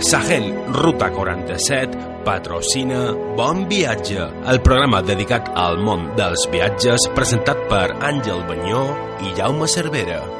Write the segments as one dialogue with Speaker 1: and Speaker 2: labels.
Speaker 1: Sahel Ruta 47 patrocina Bon Viatge, el programa dedicat al món dels viatges presentat per Àngel Banyó i Jaume Cervera.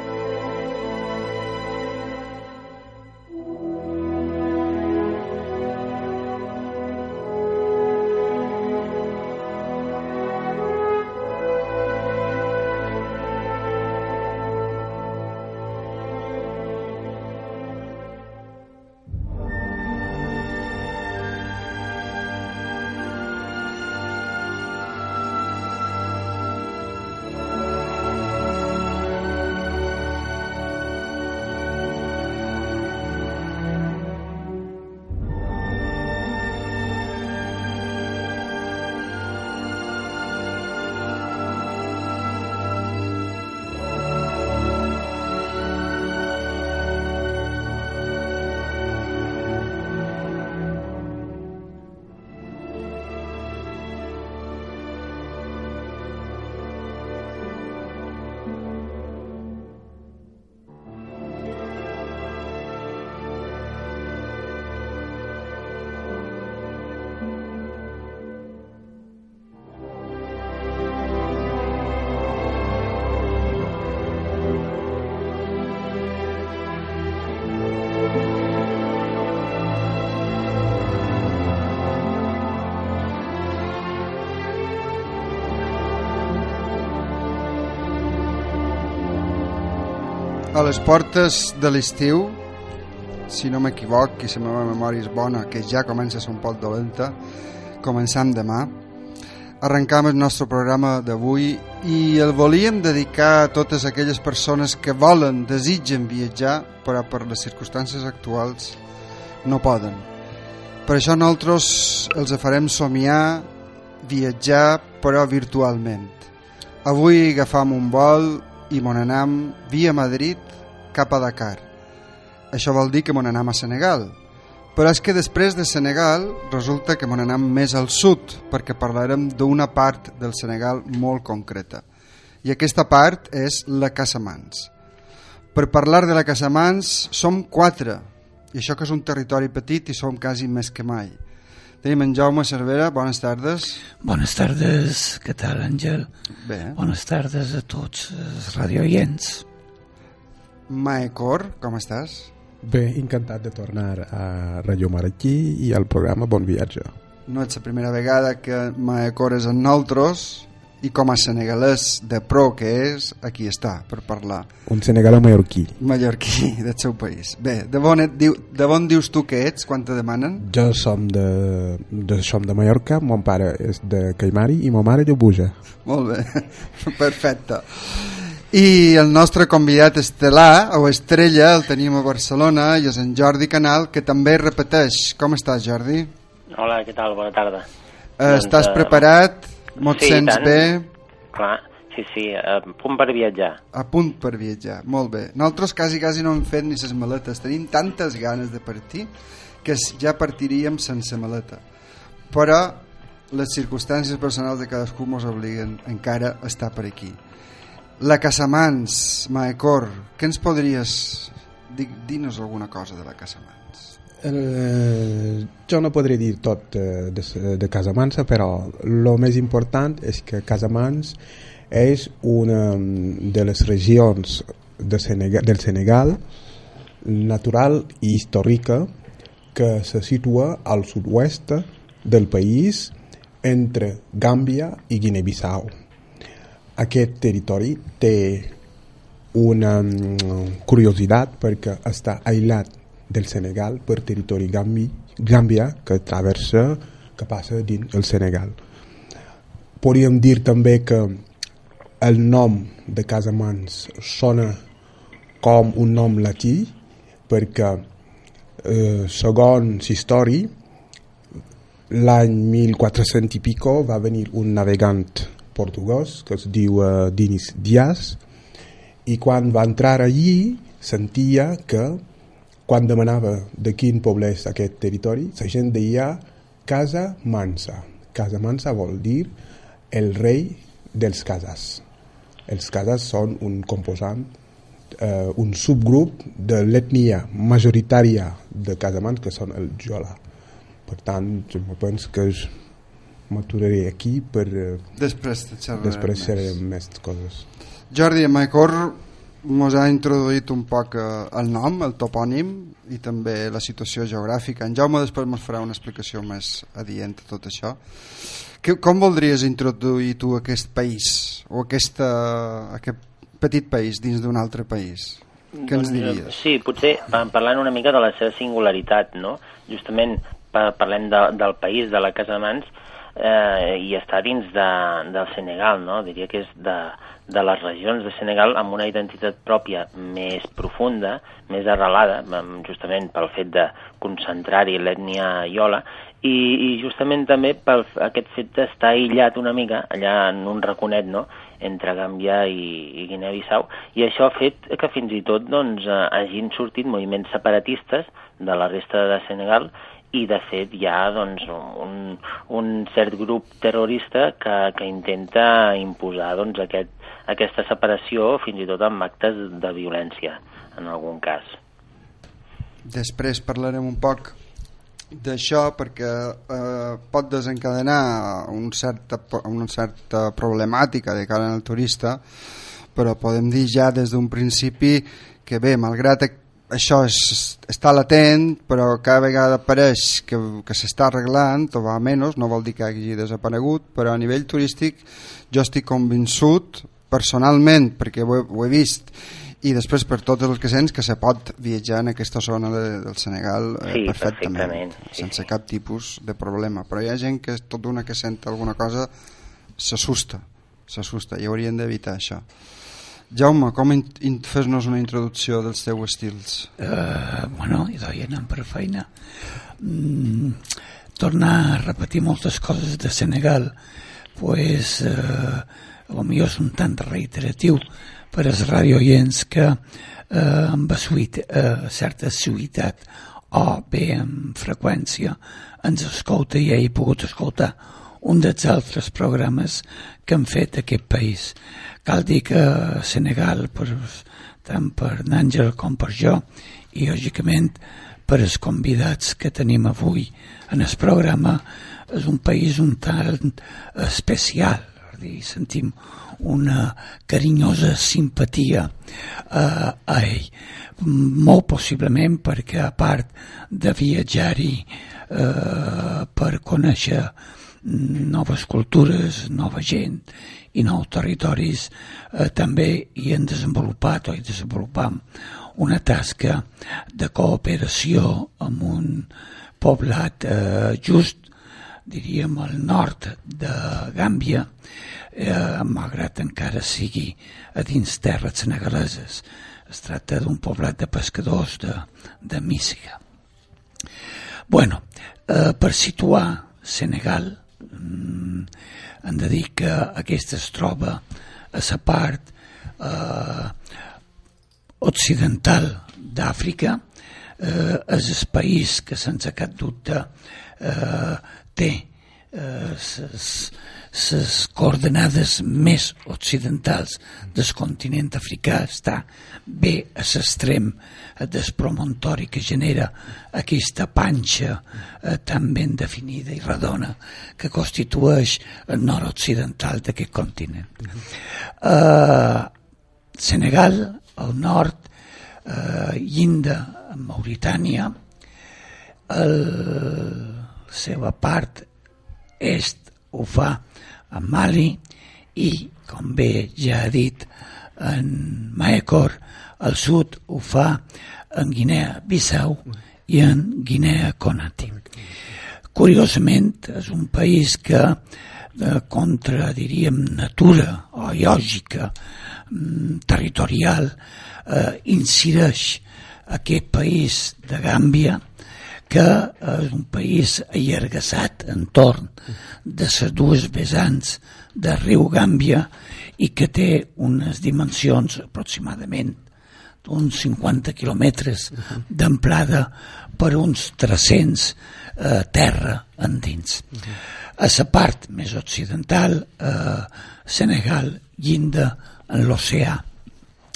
Speaker 2: Les portes de l'estiu, si no m'equivoc, i si la meva memòria és bona, que ja comença a ser un poc dolenta, començam demà. Arrencam el nostre programa d'avui i el volíem dedicar a totes aquelles persones que volen, desitgen viatjar, però per les circumstàncies actuals no poden. Per això nosaltres els farem somiar, viatjar, però virtualment. Avui agafam un vol i mon anam via Madrid cap a Dakar. Això vol dir que mon anam a Senegal. Però és que després de Senegal resulta que mon anam més al sud, perquè parlarem d'una part del Senegal molt concreta. I aquesta part és la Casamans. Per parlar de la Casamans som quatre, i això que és un territori petit i som quasi més que mai. Tenim en Jaume Cervera, bones tardes.
Speaker 3: Bones tardes, què tal, Àngel?
Speaker 2: Bé.
Speaker 3: Bones tardes a tots els radioients.
Speaker 2: Maecor, com estàs?
Speaker 4: Bé, encantat de tornar a Radio Maraquí i al programa Bon Viatge.
Speaker 2: No és la primera vegada que Maecor és en nosaltres i com a senegalès de pro que és, aquí està, per parlar.
Speaker 4: Un senegalès mallorquí.
Speaker 2: Mallorquí, del seu país. Bé, de bon, et diu, de bon dius tu que ets, quan te demanen?
Speaker 4: Jo som de, de, som de Mallorca, mon pare és de Caimari i ma mare de Buja.
Speaker 2: Molt bé, perfecte. I el nostre convidat estel·lar, o estrella, el tenim a Barcelona, i és en Jordi Canal, que també repeteix. Com estàs, Jordi?
Speaker 5: Hola, què tal? Bona tarda.
Speaker 2: Eh, estàs preparat? Mo't
Speaker 5: sí,
Speaker 2: sents
Speaker 5: tant.
Speaker 2: bé?
Speaker 5: Clar, sí, sí, a punt per viatjar.
Speaker 2: A punt per viatjar, molt bé. Nosaltres quasi, quasi no hem fet ni ses maletes. Tenim tantes ganes de partir que ja partiríem sense maleta. Però les circumstàncies personals de cadascú ens obliguen encara a estar per aquí. La Casamans, Maecor, què ens podries... Di- Dinos alguna cosa de la Casamans.
Speaker 4: Eh, jo no podré dir tot eh, de, de Casamansa, però el més important és que Casamans és una de les regions de Senegal, del Senegal natural i històrica que se situa al sud-oest del país entre Gàmbia i Guinea-Bissau. Aquest territori té una mm, curiositat perquè està aïllat del Senegal per territori Gambi, Gàmbia que traversa, que passa dins el Senegal. Podríem dir també que el nom de Casamans sona com un nom latí perquè eh, segons història l'any 1400 i pico va venir un navegant portuguès que es diu eh, Dinis Diaz i quan va entrar allí sentia que quan demanava de quin poble és aquest territori la gent deia Casa Mansa. Casa Mansa vol dir el rei dels casas. Els casas són un composant eh, un subgrup de l'ètnia majoritària de Casamans que són el Jola. Per tant jo penso que és m'aturaré aquí per eh,
Speaker 2: Després te xerrarem
Speaker 4: després
Speaker 2: més.
Speaker 4: més coses
Speaker 2: Jordi, en Maicor mos ha introduït un poc eh, el nom, el topònim i també la situació geogràfica. En Jaume després ens farà una explicació més adient a tot això. Que, com voldries introduir tu aquest país o aquesta, aquest petit país dins d'un altre país? Què ens
Speaker 5: Doncs,
Speaker 2: diries?
Speaker 5: eh, Sí, potser pa- parlant una mica de la seva singularitat, no? Justament pa- parlem de, del país, de la Casa Mans, eh, i està dins de, del Senegal, no? Diria que és de, de les regions de Senegal amb una identitat pròpia més profunda, més arrelada, justament pel fet de concentrar-hi l'ètnia iola, i, i justament també pel f- aquest fet d'estar aïllat una mica allà en un raconet, no?, entre Gàmbia i, i Guinea-Bissau, i això ha fet que fins i tot doncs, eh, hagin sortit moviments separatistes de la resta de Senegal i de fet hi ha doncs, un, un cert grup terrorista que, que intenta imposar doncs, aquest, aquesta separació fins i tot amb actes de violència en algun cas.
Speaker 2: Després parlarem un poc d'això perquè eh, pot desencadenar un certa, una certa problemàtica de cara al turista però podem dir ja des d'un principi que bé, malgrat això és, està latent però cada vegada apareix que, que s'està arreglant o va menys, no vol dir que hagi desaparegut però a nivell turístic jo estic convençut personalment perquè ho he, ho he vist i després per tots els que sents que se pot viatjar en aquesta zona de, del Senegal eh,
Speaker 5: Sí,
Speaker 2: perfectament,
Speaker 5: perfectament, sí,
Speaker 2: sense
Speaker 5: sí.
Speaker 2: cap tipus de problema però hi ha gent que tot una que sent alguna cosa s'assusta s'assusta i haurien d'evitar això Jaume, com fes-nos una introducció dels teus estils
Speaker 3: Uh, bueno, i d'ahir anant per feina. Mm, tornar a repetir moltes coses de Senegal, pues, uh, potser és un tant reiteratiu per als radioients que uh, amb suït, uh, certa suïtat o bé amb freqüència ens escolta i he pogut escoltar un dels altres programes que han fet aquest país. Cal dir que Senegal, per, tant per n'Àngel com per jo, i lògicament per els convidats que tenim avui en el programa, és un país un tant especial, dir, sentim una carinyosa simpatia eh, a ell. Molt possiblement perquè a part de viatjar-hi eh, per conèixer noves cultures, nova gent i nous territoris, eh, també hi hem desenvolupat o hi desenvolupam una tasca de cooperació amb un poblat eh, just, diríem, al nord de Gàmbia, eh, malgrat encara sigui a dins terres senegaleses. Es tracta d'un poblat de pescadors de, de Mísiga. Bueno, eh, per situar Senegal, mm, hem de dir que aquesta es troba a la part eh, occidental d'Àfrica, eh, és el país que sense cap dubte eh, té les coordenades més occidentals del continent africà està bé a l'extrem del promontori que genera aquesta panxa eh, tan ben definida i redona que constitueix el nord-occidental d'aquest continent. Eh, Senegal, al nord, eh, Llinda, Mauritània, el, la seva part est ho fa a Mali i, com bé ja ha dit en Maecor, al sud ho fa en Guinea-Bissau i en Guinea-Conakry. Curiosament, és un país que eh, contra, diríem, natura o lògica mm, territorial eh, incideix aquest país de Gàmbia que és un país allargassat entorn de les dues vessants del riu Gàmbia i que té unes dimensions aproximadament d'uns 50 quilòmetres d'amplada per uns 300 eh, terra endins. A la part més occidental, eh, Senegal llinda en l'oceà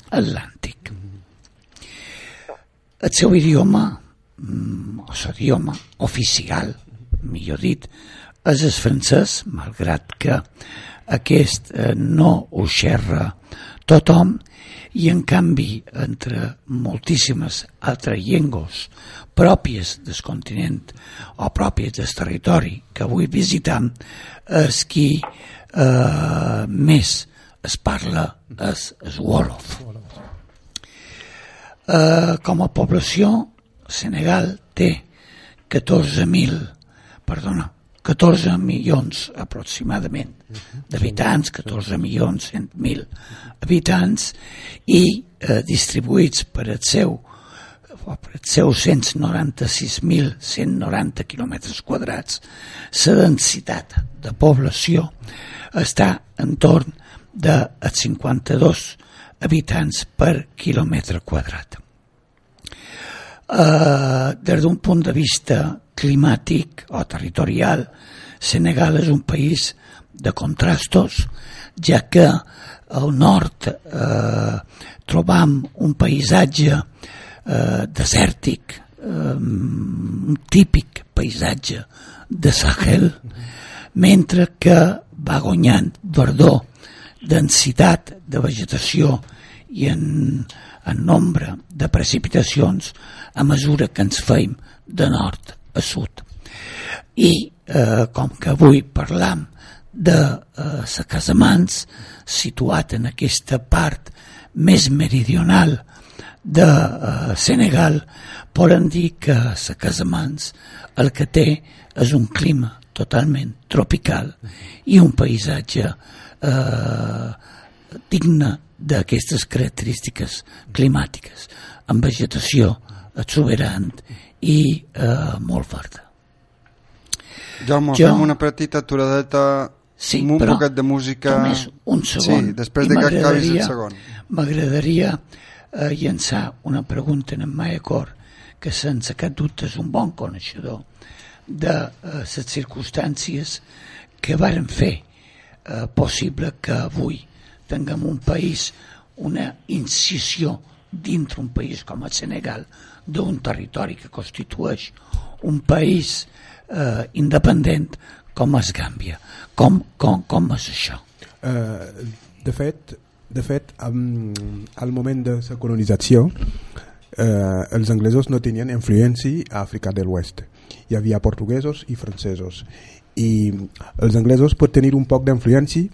Speaker 3: Atlàntic. el seu idioma, mm, el seu idioma oficial, millor dit, és el francès, malgrat que aquest eh, no ho xerra tothom, i en canvi entre moltíssimes altres llengües pròpies del continent o pròpies del territori que vull visitar és qui eh, més es parla és, és Wolof. Eh, com a població, Senegal té 14.000, perdona, 14 milions aproximadament d'habitants, 14 milions 100.000 habitants i eh, distribuïts per el seu per els seus 196.190 quilòmetres quadrats, la densitat de població està entorn de 52 habitants per quilòmetre quadrat. Uh, des d'un punt de vista climàtic o territorial, Senegal és un país de contrastos, ja que al nord eh, trobam un paisatge eh, desèrtic, eh, un típic paisatge de Sahel, mentre que va guanyant verdor, densitat de vegetació i en, en nombre de precipitacions a mesura que ens feim de nord a sud. I eh, com que avui parlam de eh, sa Casamans, situat en aquesta part més meridional de eh, Senegal, poden dir que sa Casamans el que té és un clima totalment tropical i un paisatge eh, digne d'aquestes característiques climàtiques, amb vegetació exuberant i eh, molt forta.
Speaker 2: Jaume, jo... fem una petita aturadeta
Speaker 3: sí,
Speaker 2: amb un
Speaker 3: però,
Speaker 2: poquet de música...
Speaker 3: Només un segon.
Speaker 2: Sí, després de que acabis el segon.
Speaker 3: M'agradaria eh, llançar una pregunta en Maia Cor, que sense cap dubte és un bon coneixedor de eh, les circumstàncies que varen fer eh, possible que avui tinguem un país, una incisió dintre un país com el Senegal, d'un territori que constitueix un país eh, independent com és Gàmbia. Com, com, com és això?
Speaker 4: Uh, de fet, de fet um, al moment de la colonització uh, els anglesos no tenien influència a Àfrica de l'Oest. Hi havia portuguesos i francesos. I els anglesos pot tenir un poc d'influència.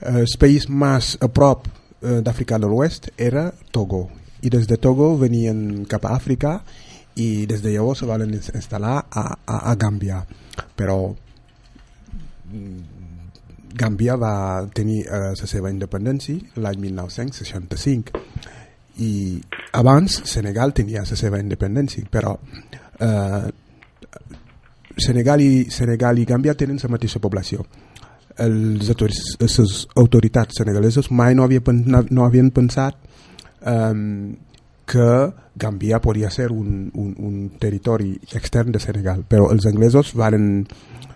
Speaker 4: Uh, el país més a prop uh, d'Àfrica de l'Oest era Togo i des de Togo venien cap a Àfrica i des de llavors se van instal·lar a, a, a Gàmbia. Però mm, Gàmbia va tenir eh, la seva independència l'any 1965 i abans Senegal tenia la seva independència però eh, Senegal i, Senegal i Gàmbia tenen la mateixa població. Les autoritats senegaleses mai no, havia, no havien pensat um, que Gambia podria ser un, un, un territori extern de Senegal, però els anglesos varen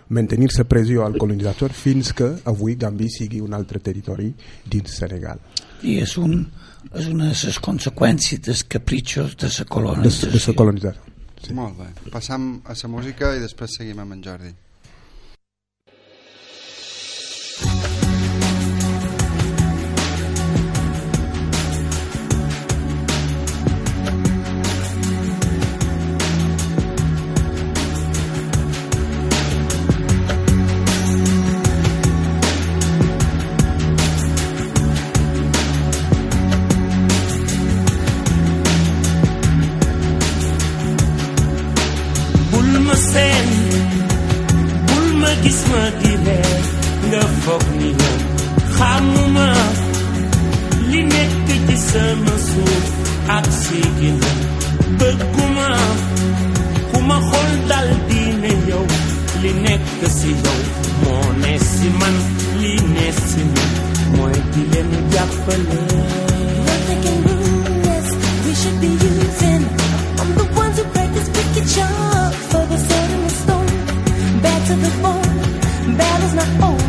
Speaker 4: mantenir la pressió al colonitzador fins que avui Gambia sigui un altre territori dins Senegal.
Speaker 3: I és, un, és una de les conseqüències dels capritxos de la colonització.
Speaker 4: De, de la colonització.
Speaker 2: Sí. Molt bé. Passam a la música i després seguim amb en Jordi.
Speaker 6: moo ne si man can. We should be using. I'm the ones who the the stone. Back to the bone. Battle's not over.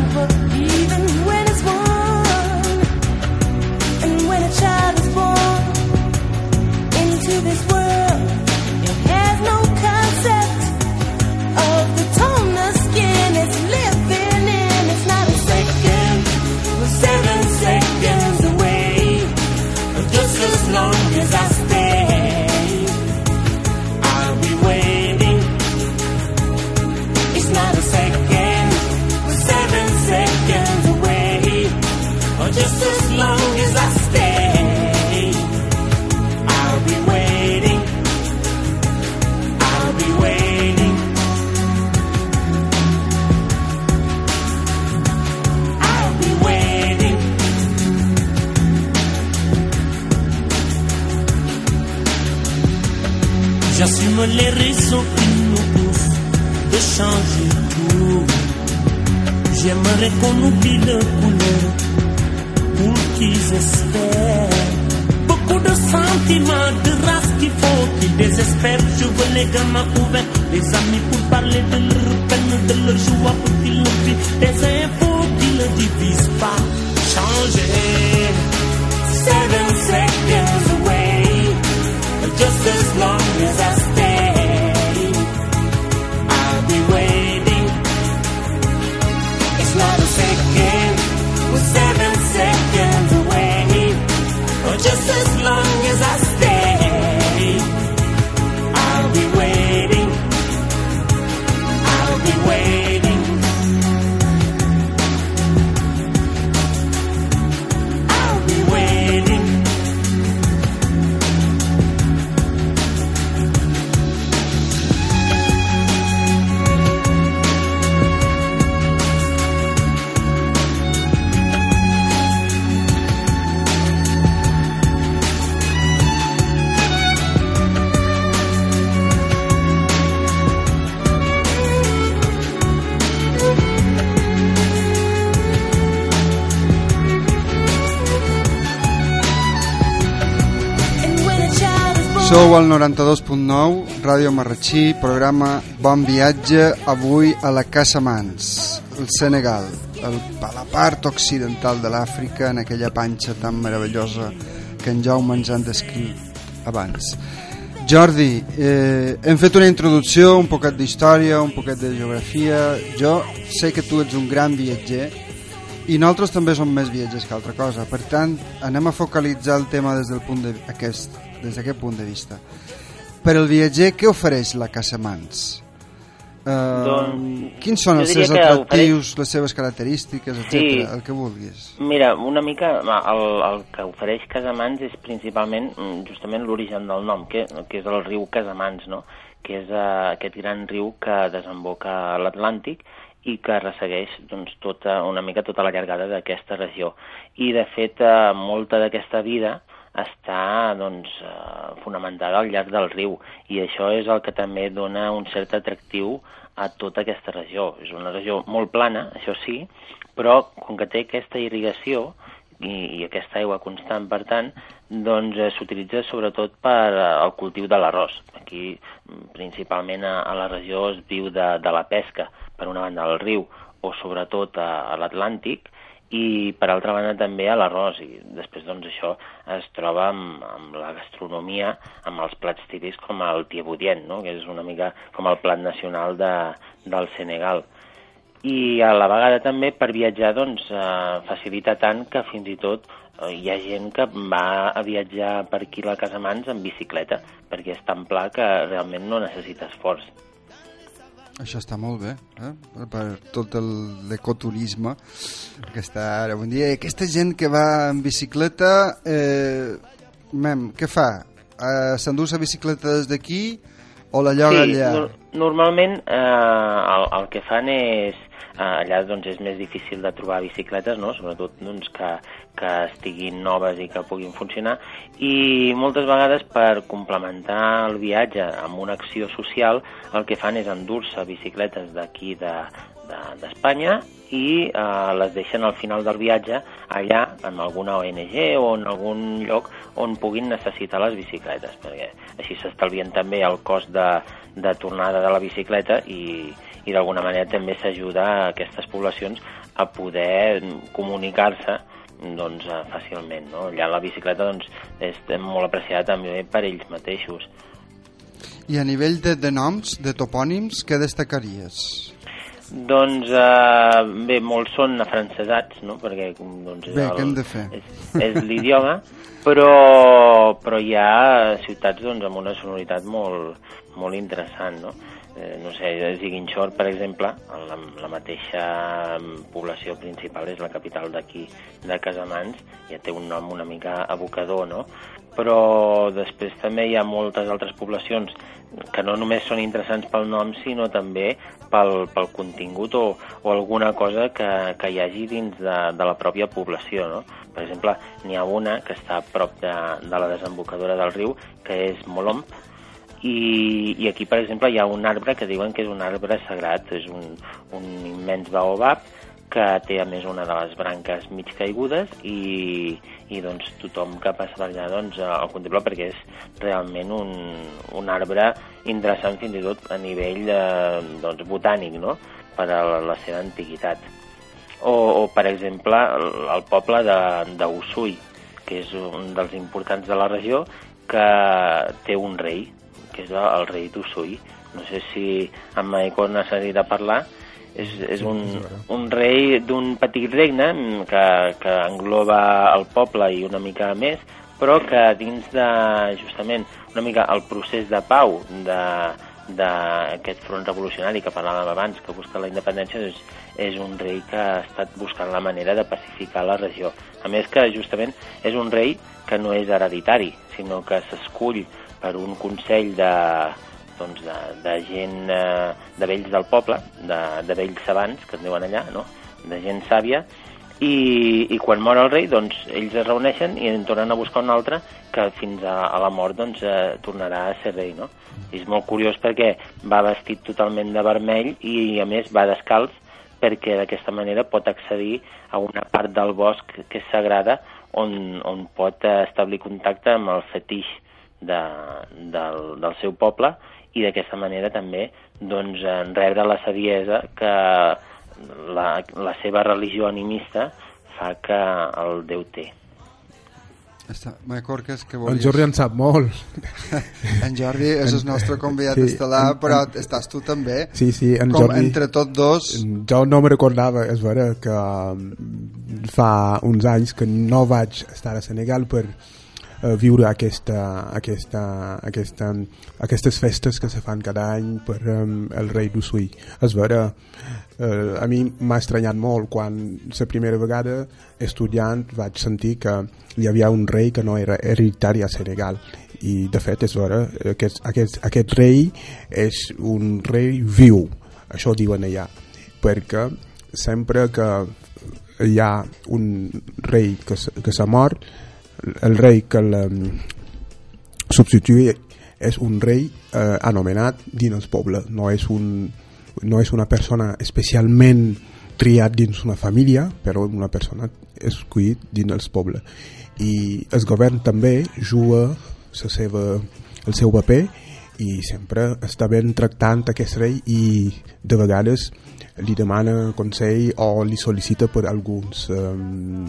Speaker 6: Le couleur pour qu'ils espèrent. Beaucoup de sentiments, de race qu'il faut qu'ils désespèrent. Je veux les gamins ouverts, les amis pour parler de leur peine, de leur joie pour qu'ils ne vivent. Des infos qui ne divisent pas. Changer. Seven seconds away. Just as long as I
Speaker 2: Sou al 92.9, Ràdio Marratxí, programa Bon Viatge, avui a la Casa Mans, el Senegal, el, a la part occidental de l'Àfrica, en aquella panxa tan meravellosa que en Jaume ens han descrit abans. Jordi, eh, hem fet una introducció, un poquet d'història, un poquet de geografia. Jo sé que tu ets un gran viatger i nosaltres també som més viatgers que altra cosa. Per tant, anem a focalitzar el tema des del punt de, aquest, des d'aquest punt de vista. Per al viatger, què ofereix la Casa Mans? Uh,
Speaker 5: Doncs,
Speaker 2: quins són els seus atractius, les seves característiques, etc.
Speaker 5: Sí.
Speaker 2: el que vulguis.
Speaker 5: Mira, una mica el, el que ofereix Casamans és principalment mm, justament l'origen del nom, que, que és el riu Casamans, no? que és uh, aquest gran riu que desemboca a l'Atlàntic i que ressegueix doncs, tota, una mica tota la llargada d'aquesta regió. I, de fet, uh, molta d'aquesta vida està doncs, eh, fonamentada al llarg del riu i això és el que també dona un cert atractiu a tota aquesta regió. És una regió molt plana, això sí, però com que té aquesta irrigació i, i aquesta aigua constant, per tant, doncs eh, s'utilitza sobretot per eh, al cultiu de l'arròs. Aquí, mm, principalment a, a la regió, es viu de, de la pesca, per una banda al riu o sobretot a, a l'Atlàntic, i per altra banda també a l'arròs. I després doncs això es troba amb, amb la gastronomia amb els plats típics com el tiebudien, no? que és una mica com el plat nacional de, del Senegal. I a la vegada també per viatjar doncs eh, facilita tant que fins i tot eh, hi ha gent que va a viatjar per aquí a la Casamans en bicicleta perquè és tan pla que realment no necessita esforç
Speaker 2: Això està molt bé, eh? per tot el- l'ecoturisme que està ara. Bon dia. Aquesta gent que va en bicicleta, eh, mem, què fa? Eh, S'endú la bicicleta des d'aquí o la lloga
Speaker 5: sí,
Speaker 2: allà?
Speaker 5: nor- normalment eh, el, el que fan és allà doncs és més difícil de trobar bicicletes, no? sobretot doncs, que, que estiguin noves i que puguin funcionar i moltes vegades per complementar el viatge amb una acció social el que fan és endur-se bicicletes d'aquí de, de- d'Espanya i eh, les deixen al final del viatge allà amb alguna ONG o en algun lloc on puguin necessitar les bicicletes perquè així s'estalvien també el cost de, de tornada de la bicicleta i, i d'alguna manera també s'ajuda a aquestes poblacions a poder comunicar-se doncs, eh, fàcilment. No? Allà la bicicleta doncs, és molt apreciada també per ells mateixos.
Speaker 2: I a nivell de, de noms, de topònims, què destacaries?
Speaker 5: Doncs eh, bé, molts són afrancesats, no? perquè doncs, és,
Speaker 2: Bé, què hem de fer?
Speaker 5: és, és l'idioma, però, però hi ha ciutats doncs, amb una sonoritat molt, molt interessant. No? Eh, no sé, Ziguinchor, per exemple, la, la mateixa població principal és la capital d'aquí, de Casamans, ja té un nom una mica abocador, no? Però després també hi ha moltes altres poblacions que no només són interessants pel nom, sinó també pel, pel contingut o, o alguna cosa que, que hi hagi dins de, de la pròpia població, no? Per exemple, n'hi ha una que està a prop de, de la desembocadura del riu, que és Molomp, i, i aquí, per exemple, hi ha un arbre que diuen que és un arbre sagrat, és un, un immens baobab que té a més una de les branques mig caigudes i, i doncs tothom que passa per allà doncs, el contempla perquè és realment un, un arbre interessant fins i tot a nivell eh, doncs, botànic, no? per a la, la seva antiguitat. O, o per exemple, el, el poble d'Usui, que és un dels importants de la regió, que té un rei, que és el rei d'Usui. No sé si en Maicó n'ha sentit a parlar. És, és un, un rei d'un petit regne que, que engloba el poble i una mica més, però que dins de, justament, una mica el procés de pau de, d'aquest front revolucionari que parlàvem abans, que busca la independència, és, és un rei que ha estat buscant la manera de pacificar la regió. A més que justament és un rei que no és hereditari, sinó que s'escull per un consell de, doncs de, de gent, eh, de vells del poble, de, de vells sabants, que es diuen allà, no? de gent sàvia, i, i quan mor el rei, doncs, ells es reuneixen i en tornen a buscar un altre que fins a, a la mort doncs, eh, tornarà a ser rei. No? I és molt curiós perquè va vestit totalment de vermell i, a més, va descalç perquè d'aquesta manera pot accedir a una part del bosc que és sagrada on, on pot establir contacte amb el fetix de, del, del seu poble i d'aquesta manera també doncs, rebre la saviesa que la, la seva religió animista fa que el Déu té.
Speaker 2: Està, Corques, que
Speaker 4: volies... El Jordi en sap molt.
Speaker 2: en Jordi és el nostre convidat sí, estel·lar, però en, estàs tu també.
Speaker 4: Sí, sí, en
Speaker 2: Com
Speaker 4: Jordi...
Speaker 2: entre tots dos...
Speaker 4: Jo no me recordava, és vera, que fa uns anys que no vaig estar a Senegal per eh, viure aquesta, aquesta, aquesta, aquestes festes que se fan cada any per um, el rei d'Ussui. És vera, eh, a mi m'ha estranyat molt quan la primera vegada estudiant vaig sentir que hi havia un rei que no era hereditari a Senegal. I de fet és vera, aquest, aquest, aquest rei és un rei viu, això diuen allà, perquè sempre que hi ha un rei que, que s'ha mort el rei que el substituï és un rei eh, anomenat dins el poble, no és, un, no és una persona especialment triat dins una família, però una persona escollit dins el poble. I el govern també juga la seva, el seu paper i sempre està ben tractant aquest rei i de vegades li demana consell o li sol·licita per alguns um,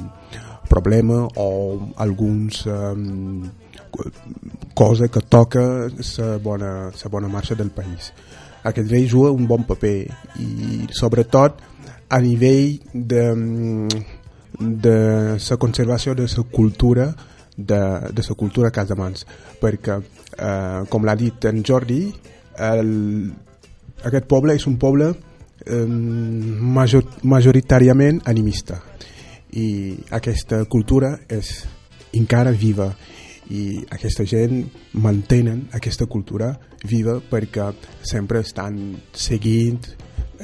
Speaker 4: problema o alguns um, cosa que toca la bona, la bona marxa del país. Aquest rei juga un bon paper i sobretot a nivell de, de la conservació de la cultura de, de la cultura casamans perquè eh, com l'ha dit en Jordi el, aquest poble és un poble eh, major, majoritàriament animista i aquesta cultura és encara viva. I aquesta gent mantenen aquesta cultura viva perquè sempre estan seguint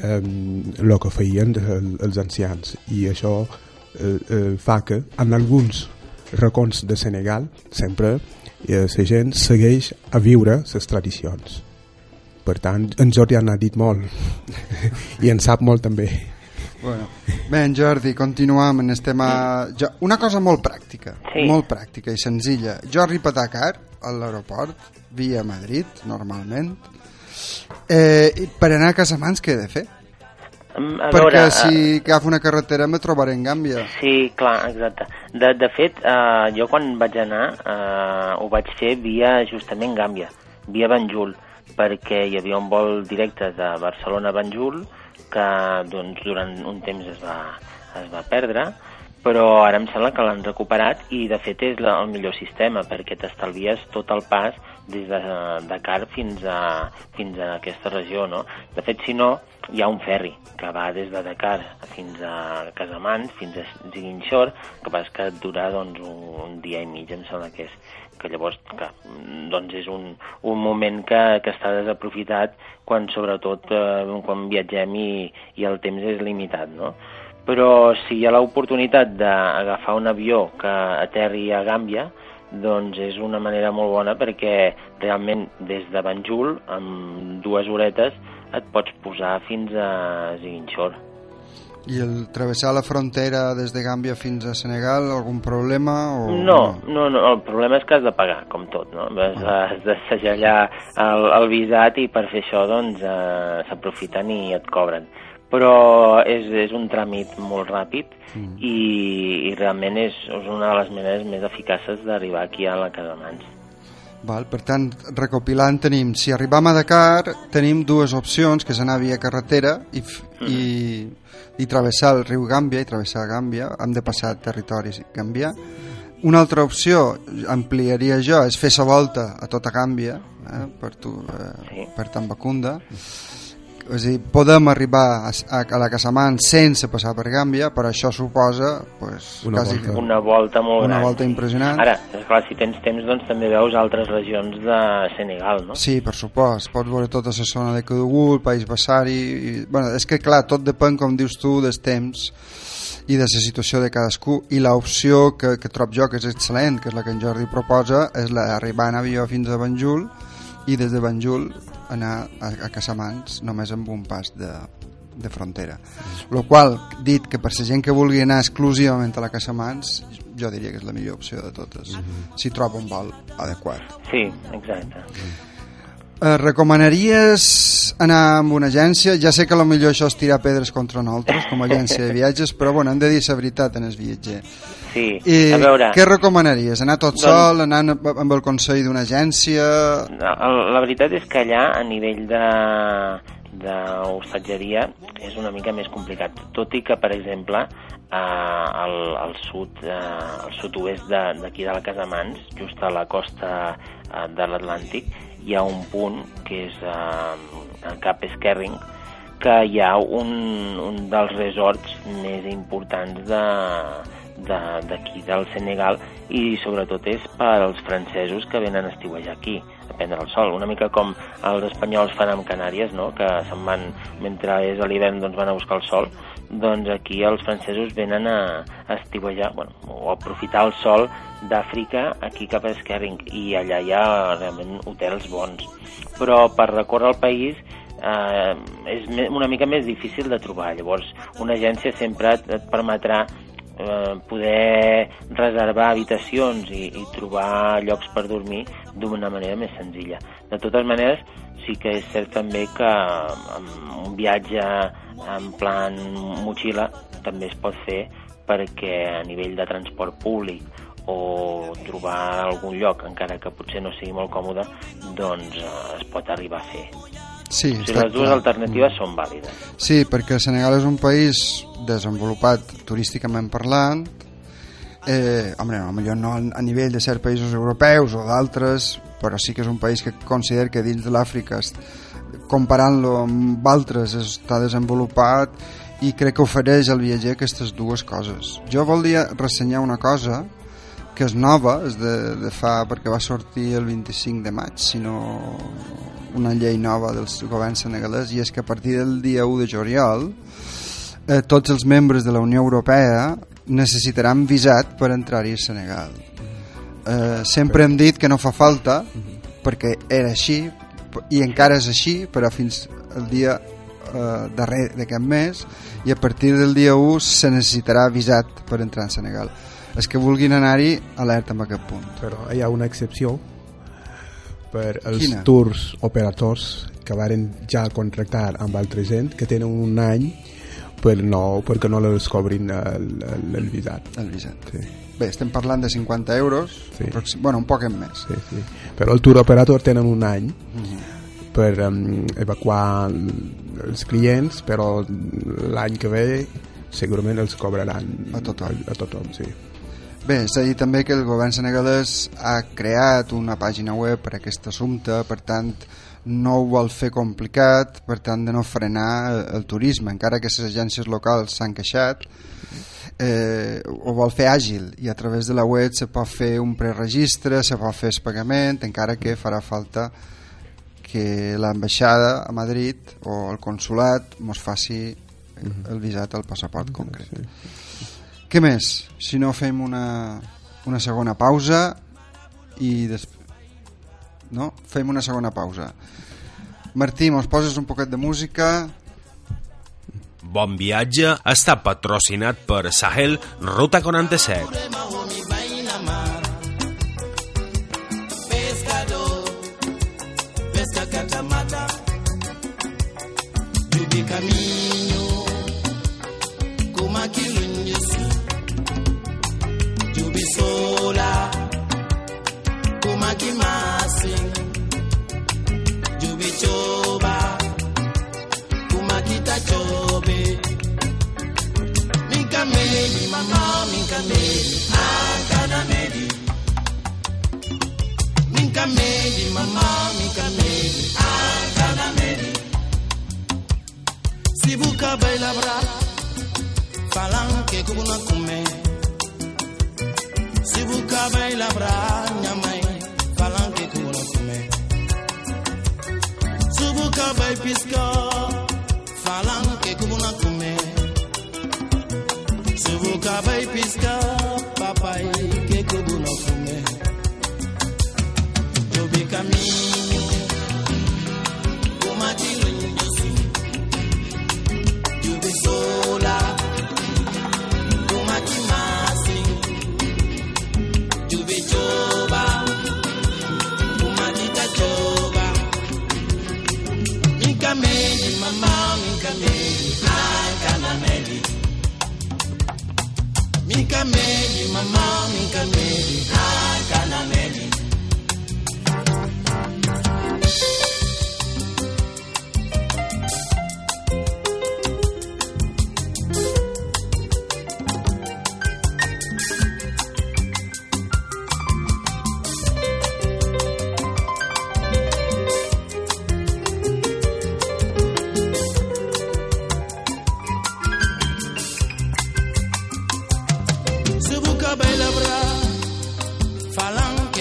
Speaker 4: eh, que feien els ancians. I això eh, eh, fa que en alguns racons de Senegal sempre eh, la gent segueix a viure les tradicions. Per tant en Jordi ha dit molt i en sap molt també
Speaker 2: Bueno. Bé, en Jordi, continuem en el tema... Una cosa molt pràctica, sí. molt pràctica i senzilla. Jo arribo a l'aeroport, via Madrid, normalment. Eh, per anar a Casamans, què he de fer?
Speaker 5: Mm, a
Speaker 2: Perquè
Speaker 5: veure,
Speaker 2: si uh, agafo una carretera me trobaré en Gàmbia.
Speaker 5: Sí, clar, exacte. De, de fet, uh, jo quan vaig anar uh, ho vaig fer via justament Gàmbia, via Banjul, perquè hi havia un vol directe de Barcelona a Banjul, que doncs, durant un temps es va, es va perdre, però ara em sembla que l'han recuperat i de fet és la, el millor sistema perquè t'estalvies tot el pas des de Dakar fins a, fins a aquesta regió, no? De fet, si no, hi ha un ferri que va des de Dakar fins a Casamans, fins a Ziguinchor, que passa que dura doncs, un, un dia i mig, em sembla que és que llavors que, doncs és un, un moment que, que està desaprofitat quan sobretot eh, quan viatgem i, i el temps és limitat, no? Però si hi ha l'oportunitat d'agafar un avió que aterri a Gàmbia, doncs és una manera molt bona perquè realment des de Banjul, amb dues horetes, et pots posar fins a Ziguinchor.
Speaker 2: I el travessar la frontera des de Gàmbia fins a Senegal, algun problema? O...
Speaker 5: No, no, no, el problema és que has de pagar, com tot, no? Has,
Speaker 2: Ah.
Speaker 5: has de segellar el, el visat i per fer això doncs eh, s'aprofiten i et cobren. Però és, és un tràmit molt ràpid
Speaker 2: Mm.
Speaker 5: i, i realment és, és una de les maneres més eficaces d'arribar aquí a la Casamans.
Speaker 2: Val, per tant, recopilant tenim, si arribam a Dakar, tenim dues opcions, que és anar via carretera i, i, i travessar el riu Gàmbia, i travessar Gàmbia, hem de passar territoris Gàmbia. Una altra opció, ampliaria jo, és fer la volta a tota Gàmbia, eh, per, tu, eh, per Tambacunda. A dir, podem arribar a, a, a la Casamant sense passar per Gàmbia, però això suposa pues,
Speaker 4: Una
Speaker 2: quasi
Speaker 4: volta.
Speaker 5: Una volta molt
Speaker 2: una
Speaker 5: gran.
Speaker 2: volta impressionant.
Speaker 5: Ara, esclar, si tens temps, doncs també veus altres regions de Senegal, no?
Speaker 2: Sí, per supost. Pots veure tota la zona de Cadogur, el País Bassari... I, bueno, és que, clar, tot depèn, com dius tu, dels temps i de la situació de cadascú. I l'opció que, que trob jo, que és excel·lent, que és la que en Jordi proposa, és la d'arribar en avió fins a Banjul i des de Banjul anar a, a Casamans només amb un pas de, de frontera. Lo qual, dit que per la gent que vulgui anar exclusivament a la Casamans, jo diria que és la millor opció de totes, si troba un vol adequat.
Speaker 5: Sí, exacte.
Speaker 2: Eh, recomanaries anar amb una agència? Ja sé que a lo millor això és tirar pedres contra nosaltres com a agència de viatges, però bueno, hem de dir la veritat en el viatger.
Speaker 5: Sí,
Speaker 2: I
Speaker 5: a veure...
Speaker 2: què recomanaries? Anar tot
Speaker 5: Doncs-
Speaker 2: sol, anar amb el consell d'una agència...
Speaker 5: La, la veritat és que allà, a nivell de d'hostatgeria és una mica més complicat, tot i que, per exemple, eh, al, al sud, eh, al sud-oest de- d'aquí de, de la Casamans, just a la costa eh, de l'Atlàntic, hi ha un punt que és eh, a Cap Esquerring, que hi ha un, un dels resorts més importants de de- d'aquí del Senegal i sobretot és per als francesos que venen a estiuejar aquí a prendre el sol, una mica com els espanyols fan amb Canàries, no? que se'n van mentre és a l'hivern doncs van a buscar el sol doncs aquí els francesos venen a, estiuejar bueno, o a aprofitar el sol d'Àfrica aquí cap a Esquerring i allà hi ha realment hotels bons però per recórrer el país eh, és una mica més difícil de trobar. Llavors, una agència sempre et, et permetrà eh, poder reservar habitacions i, i trobar llocs per dormir d'una manera més senzilla. De totes maneres, sí que és cert també que amb un viatge en plan motxilla també es pot fer perquè a nivell de transport públic o trobar algun lloc, encara que potser no sigui molt còmode, doncs eh, es pot arribar a fer.
Speaker 2: Sí,
Speaker 5: O sigui, les dues
Speaker 2: clar.
Speaker 5: alternatives són vàlides.
Speaker 2: Sí, perquè Senegal és un país desenvolupat turísticament parlant, eh, home, no, millor no a nivell de certs països europeus o d'altres, però sí que és un país que considero que dins de l'Àfrica, comparant-lo amb altres, està desenvolupat i crec que ofereix al viatger aquestes dues coses. Jo volia ressenyar una cosa que és nova, és de, de fa, perquè va sortir el 25 de maig, sinó una llei nova del govern senegalès, i és que a partir del dia 1 de juliol eh, tots els membres de la Unió Europea necessitaran visat per entrar-hi al Senegal. Eh, sempre hem dit que no fa falta, perquè era així, i encara és així, però fins el dia eh, darrer d'aquest mes, i a partir del dia 1 se necessitarà visat per entrar al Senegal. Els que vulguin anar-hi, alerta amb aquest punt.
Speaker 4: Però hi ha una excepció per els
Speaker 2: Quina?
Speaker 4: tours operadors que varen ja contractar amb altra gent que tenen un any per no, perquè no les cobrin el, el, el visat.
Speaker 2: El visat.
Speaker 4: Sí,
Speaker 2: Bé, estem parlant de 50 euros,
Speaker 4: Sí.
Speaker 2: aproxim- bueno, un poc més.
Speaker 4: sí, sí. Però el tour operator tenen un any
Speaker 2: Mhm.
Speaker 4: per um, evacuar el- els clients, però l'any que ve segurament els cobraran
Speaker 2: A tothom.
Speaker 4: A, a tothom, sí.
Speaker 2: Bé, s'ha dit també que el govern senegalès ha creat una pàgina web per a aquest assumpte, per tant no ho vol fer complicat, per tant de no frenar el, el turisme, encara que les agències locals s'han queixat, eh, ho vol fer àgil i a través de la web se pot fer un preregistre, se pot fer el pagament, encara que farà falta que l'ambaixada a Madrid o el consulat mos faci el visat al passaport concret. Què més? Si no fem una, una segona pausa i després... No? Fem una segona pausa. Martí, mos poses un poquet de música...
Speaker 1: Bon viatge està patrocinat per Sahel Ruta 47.
Speaker 7: caminho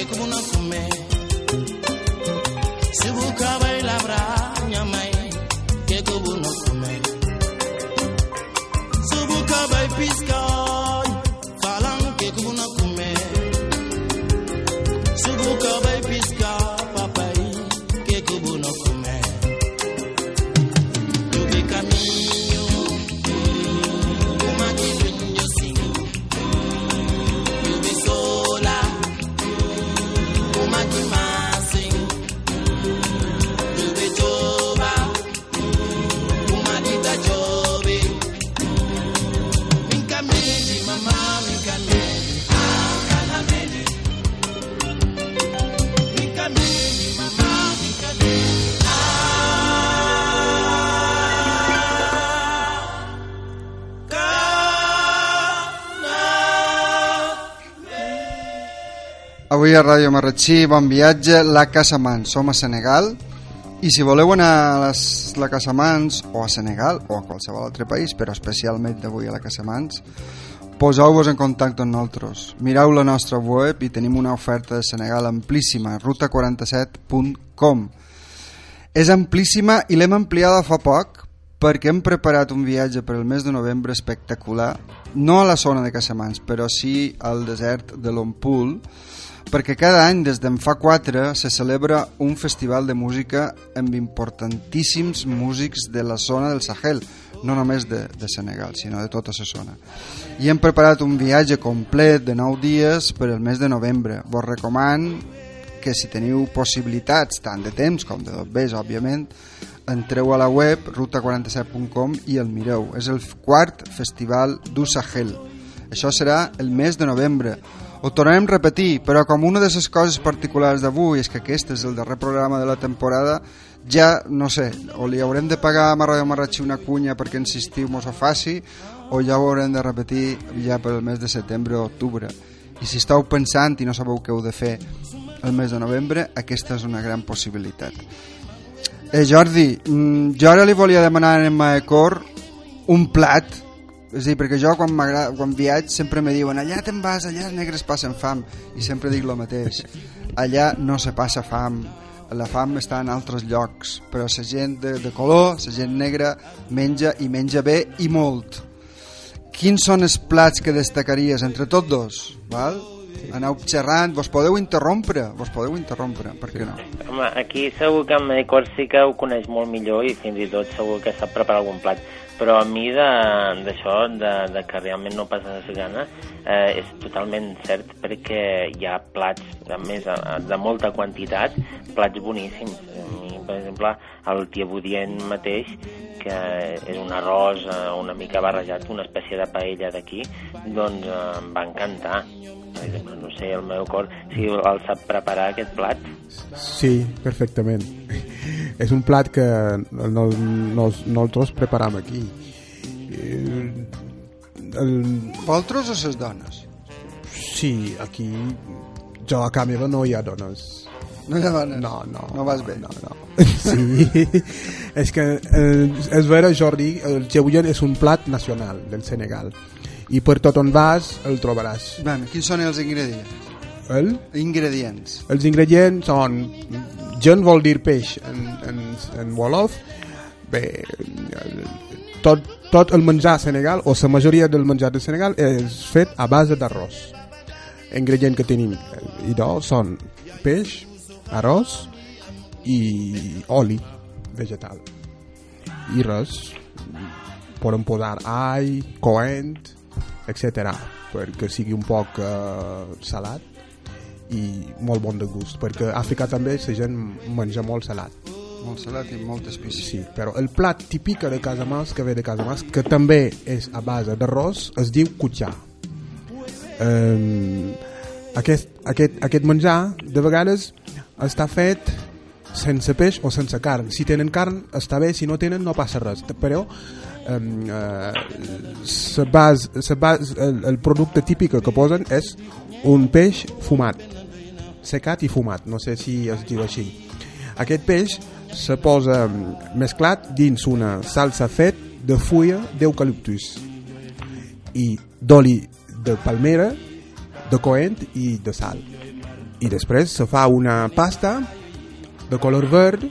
Speaker 7: como não
Speaker 2: comer. A Ràdio Marratxí, bon viatge, la Casamans. Som a Senegal i si voleu anar a les, la Casamans o a Senegal o a qualsevol altre país, però especialment avui a la Casamans, poseu-vos en contacte amb nosaltres. Mireu la nostra web i tenim una oferta de Senegal amplíssima, ruta47.com. És amplíssima i l'hem ampliada fa poc perquè hem preparat un viatge per al mes de novembre espectacular, no a la zona de Casamans, però sí al desert de l'Ompul, perquè cada any, des d'en fa 4, se celebra un festival de música amb importantíssims músics de la zona del Sahel, no només de, de Senegal, sinó de tota la zona. I hem preparat un viatge complet de 9 dies per al mes de novembre. Vos recoman que si teniu possibilitats, tant de temps com de vés, òbviament, entreu a la web ruta47.com i el mireu. És el quart festival du Sahel. Això serà el mes de novembre. Ho tornarem a repetir, però com una de les coses particulars d'avui és que aquest és el darrer programa de la temporada, ja, no sé, o li haurem de pagar a Marradio Marratxí una cunya perquè insistiu mos ho faci, o ja ho haurem de repetir ja per el mes de setembre o octubre. i si esteu pensant i no sabeu què heu de fer el mes de novembre, aquesta és una gran possibilitat. Eh, Jordi, mm, jo ara li volia demanar a Maecor un plat, és a dir, perquè jo quan, quan viatge sempre me diuen allà te'n vas, allà els negres passen fam, i sempre dic el mateix. Allà no se passa fam, la fam està en altres llocs, però la gent de, de color, la gent negra, menja i menja bé i molt. Quins són els plats que destacaries entre tots dos? Val? Aneu xerrant, vos podeu interrompre, vos podeu interrompre, per què no?
Speaker 5: Home, aquí segur que en sí que ho coneix molt millor i fins i tot segur que sap preparar algun plat. Però a mi de- d'això, de, de que realment no passes gana, eh, és totalment cert perquè hi ha plats, a més, de molta quantitat, plats boníssims. Mi, per exemple, el tiabudient mateix, que és un arròs eh, una mica barrejat, una espècie de paella d'aquí, doncs eh, em va encantar. Exemple, no sé, el meu cor, si el sap preparar aquest plat,
Speaker 4: Sí, perfectament. És un plat que no, no, nosaltres preparam aquí. Eh, El,
Speaker 2: Vosaltres o ses dones?
Speaker 4: sí, aquí jo a casa meva no hi ha dones.
Speaker 2: No hi ha dones?
Speaker 4: No, no.
Speaker 2: No vas bé?
Speaker 4: No, no. Sí, és que eh, és vera, Jordi, el gebuyen és un plat nacional del Senegal i per tot on vas el trobaràs.
Speaker 2: Bueno, quins són els ingredients?
Speaker 4: El?
Speaker 2: Ingredients.
Speaker 4: Els ingredients són... Gen vol dir peix en, en, en Wolof. Bé, tot, tot el menjar a Senegal, o la majoria del menjar de Senegal, és fet a base d'arròs. Ingredient que tenim i do són peix, arròs i oli vegetal. I res. Poden posar all, coent, etc. perquè sigui un poc eh, salat i molt bon de gust perquè a Àfrica també la gent menja molt salat
Speaker 2: Molt salat i moltes pistes.
Speaker 4: sí, però el plat típic de Casamans que ve de Casamans que també és a base d'arròs es diu kutxà um, aquest, aquest, aquest menjar de vegades està fet sense peix o sense carn si tenen carn està bé, si no tenen no passa res però sa base, sa base, el, el producte típic que posen és un peix fumat secat i fumat, no sé si es diu així. Aquest peix se posa mesclat dins una salsa fet de fulla d'eucaliptus i d'oli de palmera, de coent i de sal. I després se fa una pasta de color verd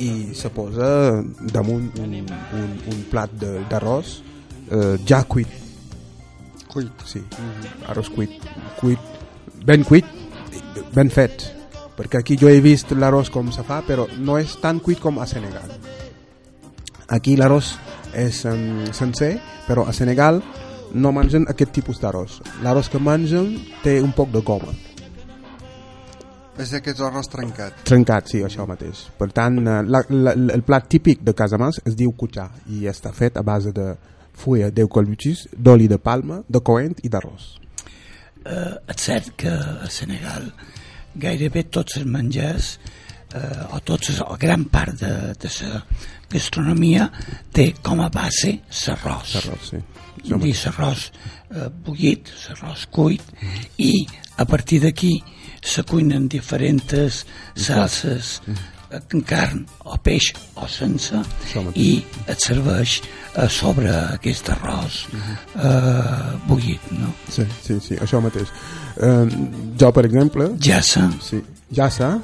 Speaker 4: i se posa damunt un, un, un plat de- d'arròs eh, ja cuit.
Speaker 2: Cuit.
Speaker 4: Sí, arròs cuit, cuit, ben cuit, ben fet. Perquè aquí jo he vist l'arròs com se fa, però no és tan cuit com a Senegal. Aquí l'arròs és um, sencer, però a Senegal no mengen aquest tipus d'arròs. L'arròs que mengen té un poc de goma.
Speaker 2: És d'aquest arròs trencat.
Speaker 4: Trencat, sí, això mateix. Per tant, eh, la, la, el plat típic de Casamans es diu kutxà i està fet a base de fulla d'eucaliptus, d'oli de palma, de coent i d'arròs.
Speaker 3: Eh, és cert que a Senegal gairebé tots els menjars eh, o tots, o gran part de, de la gastronomia té com a base l'arròs
Speaker 4: Arròs, sí.
Speaker 3: dir l'arròs eh, bullit, l'arròs cuit i a partir d'aquí se cuinen diferents salses eh, amb carn o peix o sense i et serveix a sobre aquest arròs eh, bullit no?
Speaker 4: Sí, sí, sí, això mateix. Eh, jo, per exemple,
Speaker 3: jassa
Speaker 4: sí, jassa,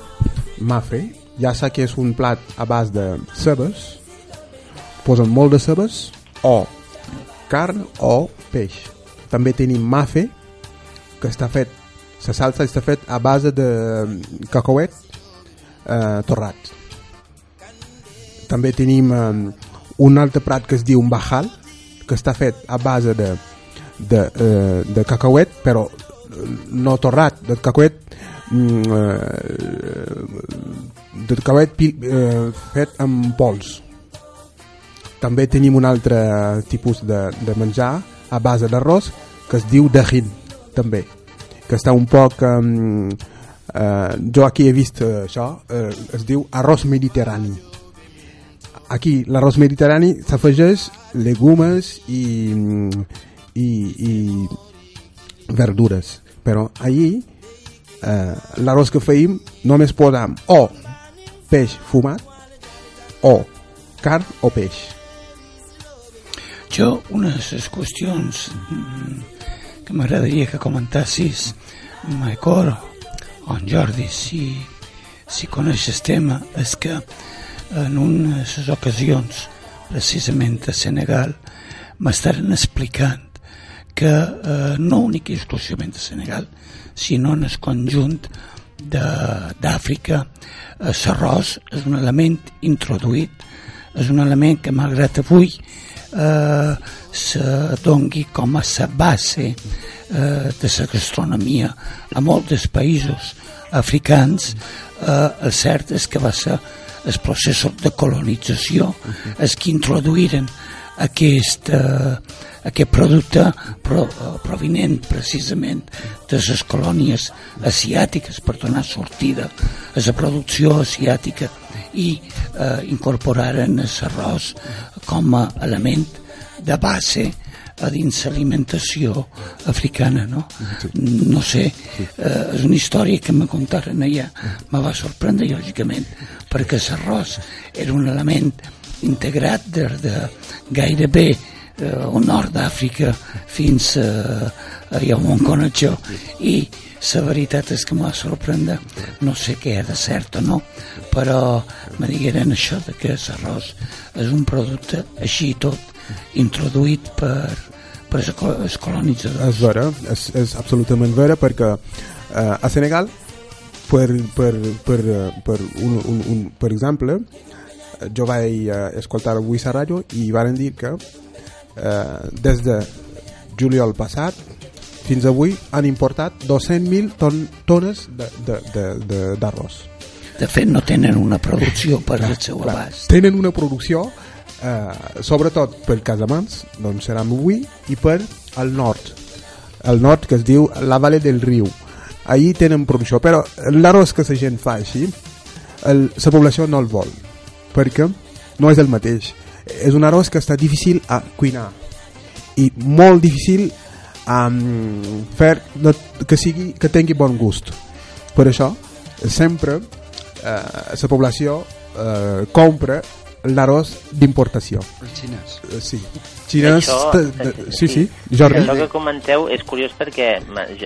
Speaker 4: mafre, jassa que és un plat a base de cebes, posen molt de cebes, o carn o peix. També tenim mafe, que està fet, la salsa està fet a base de cacauet eh, torrat. També tenim eh, un altre plat que es diu bajal, que està fet a base de, de, eh, de cacauet, però eh, no torrat, de cacauet mm, eh, de cacauet eh, fet amb pols. També tenim un altre tipus de, de menjar a base d'arròs que es diu dahin, també, que està un poc... Um, eh, jo aquí he vist eh, això, eh, es diu arròs mediterrani. Aquí l'arròs mediterrani s'afegeix legumes i, i, i verdures però allí eh, l'arròs que feim només posam o peix fumat o carn o peix
Speaker 3: Jo, les qüestions mm, que m'agradaria que comentassis, Maicor o en Jordi, si, si coneix el tema, és que en les ocasions, precisament a Senegal, m'estaren explicant que eh, no únic i exclusivament a Senegal, sinó en el conjunt d'Àfrica, eh, l'arròs és un element introduït, és un element que malgrat avui eh, se dongui com a la base eh, de la gastronomia. A molts països africans eh, el cert és que va ser els processos de colonització els que introduïren aquest, eh, aquest producte pro, eh, provinent precisament de les colònies asiàtiques per donar sortida a la producció asiàtica i eh, incorporaren l'arròs com a element de base a dins l'alimentació africana, no? No sé, eh, és una història que me contaren allà, me va sorprendre lògicament, perquè l'arròs era un element integrat des de gairebé eh, al nord d'Àfrica fins a, a Yamonconatxó i la veritat és que m'ha sorprendre. No sé què de cert o no però me digueren això de que l'arròs és un producte així tot introduït per, per els co- els colonitzadors.
Speaker 4: És vera, és, és absolutament vera perquè eh, a Senegal per, per, per, eh, per, un, un, un, per exemple eh, jo vaig eh, escoltar avui la ràdio i varen dir que eh, des de juliol passat fins avui han importat 200.000 ton, tones d'arròs de, de, de,
Speaker 3: de fet no tenen una producció per al seu abast.
Speaker 4: Tenen una producció eh, sobretot per Casamans doncs serà avui i per al nord. Al nord que es diu la Vale del Riu. Ahir tenen producció però l'arròs que la gent fa així el, la població no el vol perquè no és el mateix és un arròs que està difícil a cuinar i molt difícil a um, fer que, sigui, que tingui bon gust. Per això sempre eh, la població eh, compra l'arròs d'importació.
Speaker 2: Els xinès.
Speaker 4: Eh, sí. Xinès
Speaker 5: Això,
Speaker 4: sí, sí, Jordi?
Speaker 5: Això que comenteu és curiós perquè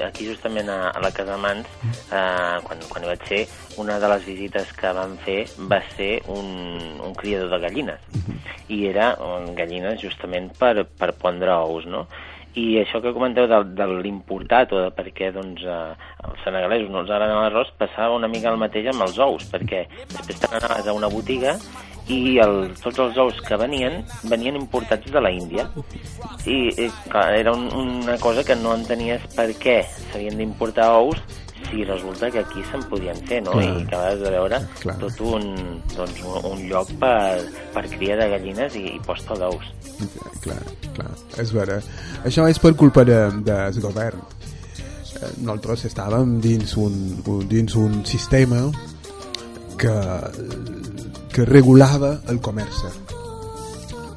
Speaker 5: aquí justament a, a la Casa Mans, eh, quan, quan hi vaig ser, una de les visites que vam fer va ser un, un criador de gallines. I era um, gallines justament per, per pondre ous, no? I això que comenteu de, de l'importat o de per què doncs, eh, els senegalesos no els agraden l'arròs passava una mica el mateix amb els ous, perquè després te n'anaves a una botiga i el, tots els ous que venien venien importats de la Índia. I, i clar, era un, una cosa que no entenies per què s'havien d'importar ous si resulta que aquí se'n podien fer, no?
Speaker 4: Clar.
Speaker 5: I acabes de veure
Speaker 4: Clar.
Speaker 5: tot un, doncs, un, un lloc per, per cria de gallines i, i posta d'ous.
Speaker 4: clar, clar, és vera això és per culpa de, del govern Eh, nosaltres estàvem dins un, un- dins un sistema que, que regulava el comerç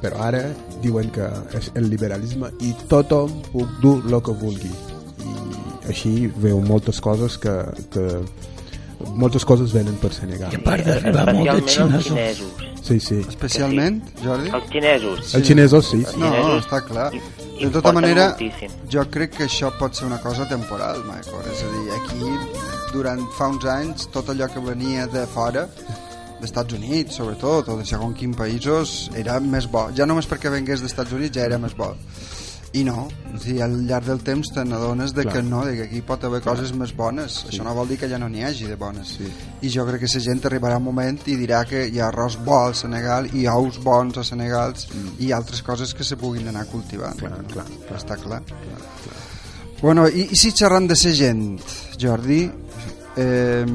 Speaker 4: però ara diuen que és el liberalisme i tothom puc dur el que vulgui així veu moltes coses que, que moltes coses venen per Senegal
Speaker 3: I a part d'arribar molt de xinesos.
Speaker 5: xinesos.
Speaker 4: sí, sí.
Speaker 2: Especialment, Jordi?
Speaker 5: Els xinesos.
Speaker 4: els xinesos sí, sí.
Speaker 2: No,
Speaker 5: xinesos
Speaker 2: està clar.
Speaker 5: i-
Speaker 2: De tota manera,
Speaker 5: moltíssim.
Speaker 2: jo crec que això pot ser una cosa temporal, Michael. És a dir, aquí, durant fa uns anys, tot allò que venia de fora, d'Estats Units, sobretot, o de segons quins països, era més bo. Ja només perquè vengués dels Estats Units ja era més bo. I no, o sigui, al llarg del temps te n'adones de
Speaker 4: Clar.
Speaker 2: que no, de que aquí pot haver coses més bones. Això no vol dir que ja no n'hi hagi de bones.
Speaker 4: Sí.
Speaker 2: I jo crec que la gent arribarà un moment i dirà que hi ha arròs bo al Senegal i ous bons a Senegal i altres coses que se puguin anar cultivant.
Speaker 4: Clar, clar,
Speaker 2: Però està clar. Bueno, i, i si xerrant de ser gent, Jordi, eh,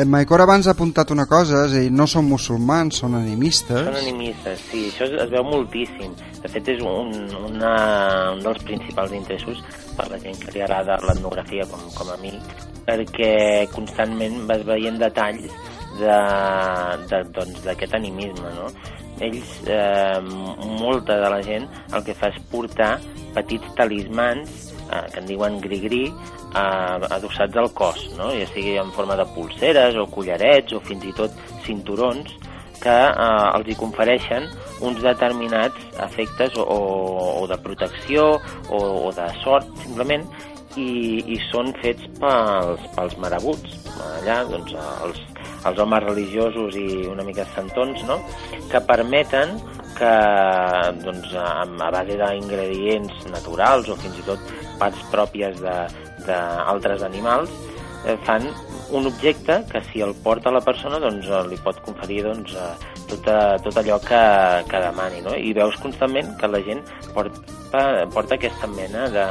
Speaker 2: en Maicor abans ha apuntat una cosa, és a dir, no són musulmans, són animistes.
Speaker 5: Són animistes, sí, això es, es veu moltíssim. De fet, és un, una, un dels principals interessos per la gent que li agrada l'etnografia com, com a mi, perquè constantment vas veient detalls d'aquest de, de, doncs, animisme, no? Ells, eh, molta de la gent, el que fa és portar petits talismans eh, que en diuen gri-gri, eh, adossats al cos, no? ja sigui en forma de pulseres o collarets o fins i tot cinturons, que eh, els hi confereixen uns determinats efectes o, o, o de protecció o, o de sort, simplement, i, i són fets pels, pels marabuts, allà, doncs, els, els homes religiosos i una mica santons, no?, que permeten que, doncs, a, a base d'ingredients naturals o fins i tot parts pròpies d'altres animals, eh, fan un objecte que si el porta la persona doncs eh, li pot conferir doncs, eh, tot, tot allò que, que demani no? i veus constantment que la gent porta, porta aquesta mena de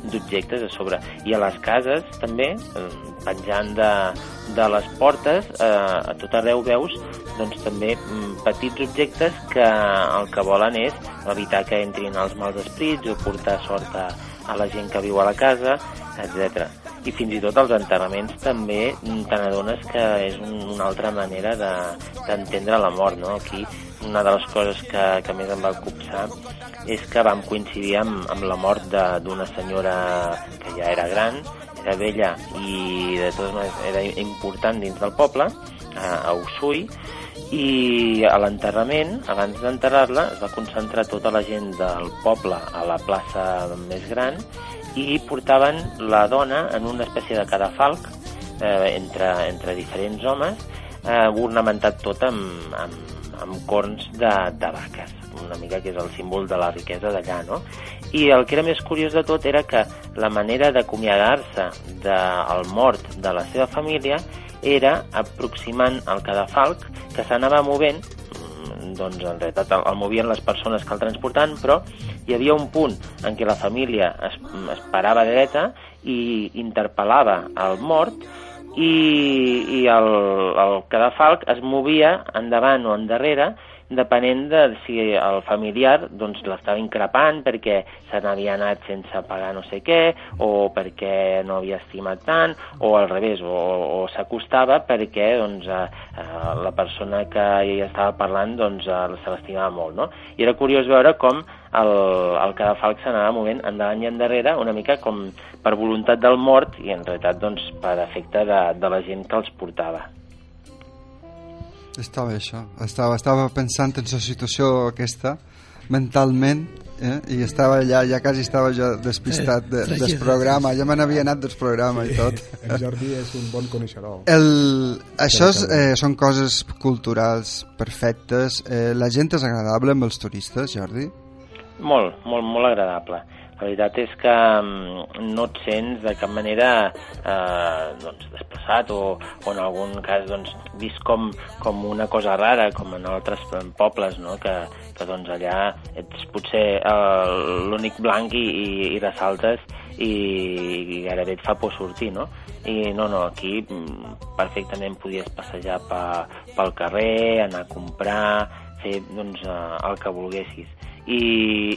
Speaker 5: d'objectes a sobre i a les cases també eh, penjant de, de les portes eh, a tot arreu veus doncs també mm, petits objectes que el que volen és evitar que entrin els mals esprits o portar sort a, a la gent que viu a la casa, etc i fins i tot els enterraments també te n'adones que és un, una altra manera d'entendre de, la mort, no? Aquí una de les coses que, que més em va copsar és que vam coincidir amb, amb la mort d'una senyora que ja era gran, era vella i de totes maneres era important dins del poble, a, a Usui, i a l'enterrament, abans d'enterrar-la, es va concentrar tota la gent del poble a la plaça més gran i portaven la dona en una espècie de cadafalc eh, entre, entre diferents homes eh, ornamentat tot amb, amb, amb corns de, de vaques una mica que és el símbol de la riquesa d'allà, no? I el que era més curiós de tot era que la manera d'acomiadar-se del mort de la seva família era aproximant el cadafalc que s'anava movent doncs en realitat el, el movien les persones que el transportaven, però hi havia un punt en què la família es, es parava dreta i interpel·lava el mort i, i el, el cadafalc es movia endavant o endarrere depenent de si el familiar doncs, l'estava increpant perquè se n'havia anat sense pagar no sé què, o perquè no havia estimat tant, o al revés, o, o s'acostava perquè doncs, eh, eh, la persona que hi estava parlant doncs, eh, se l'estimava molt. No? I era curiós veure com el, el cadafalc s'anava movent endavant i endarrere, una mica com per voluntat del mort i en realitat doncs, per efecte de, de la gent que els portava.
Speaker 2: Estava això, estava, estava pensant en la situació aquesta mentalment eh? i estava allà, ja quasi estava jo despistat de,
Speaker 3: Eh,
Speaker 2: del programa, ja me n'havia anat del programa i tot.
Speaker 4: El Jordi és un bon coneixedor.
Speaker 2: El, això és, eh, són coses culturals perfectes. Eh, la gent és agradable amb els turistes, Jordi?
Speaker 5: Molt, molt, molt agradable. La veritat és que mm, no et sents de cap manera eh, doncs, desplaçat o, o en algun cas doncs, vist com, com una cosa rara, com en altres pobles, no? que, que doncs, allà ets potser eh, l'únic blanc i, i, i ressaltes i, i gairebé et fa por sortir, no? I no, no, aquí mm, perfectament podies passejar pa, pel carrer, anar a comprar, fer doncs, eh, el que volguessis i,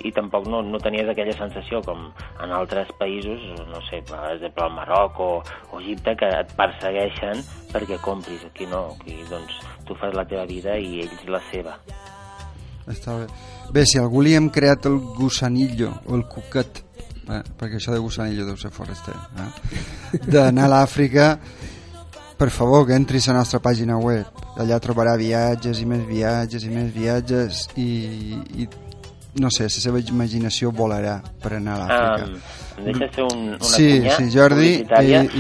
Speaker 5: i tampoc no, no tenies aquella sensació com en altres països, no sé, per exemple el Marroc o, o Egipte, que et persegueixen perquè compris. Aquí no, aquí doncs tu fas la teva vida i ells la seva.
Speaker 2: Està bé. Bé, si algú li hem creat el gusanillo o el cuquet, eh, perquè això de gusanillo deu ser foraster, eh? d'anar a l'Àfrica, per favor, que entris a la nostra pàgina web. Allà trobarà viatges i més viatges i més viatges i, i no sé, la seva imaginació volarà per anar a l'Àfrica.
Speaker 5: Um, em deixa fer un, una
Speaker 2: sí,
Speaker 5: cunya
Speaker 2: sí, Jordi i,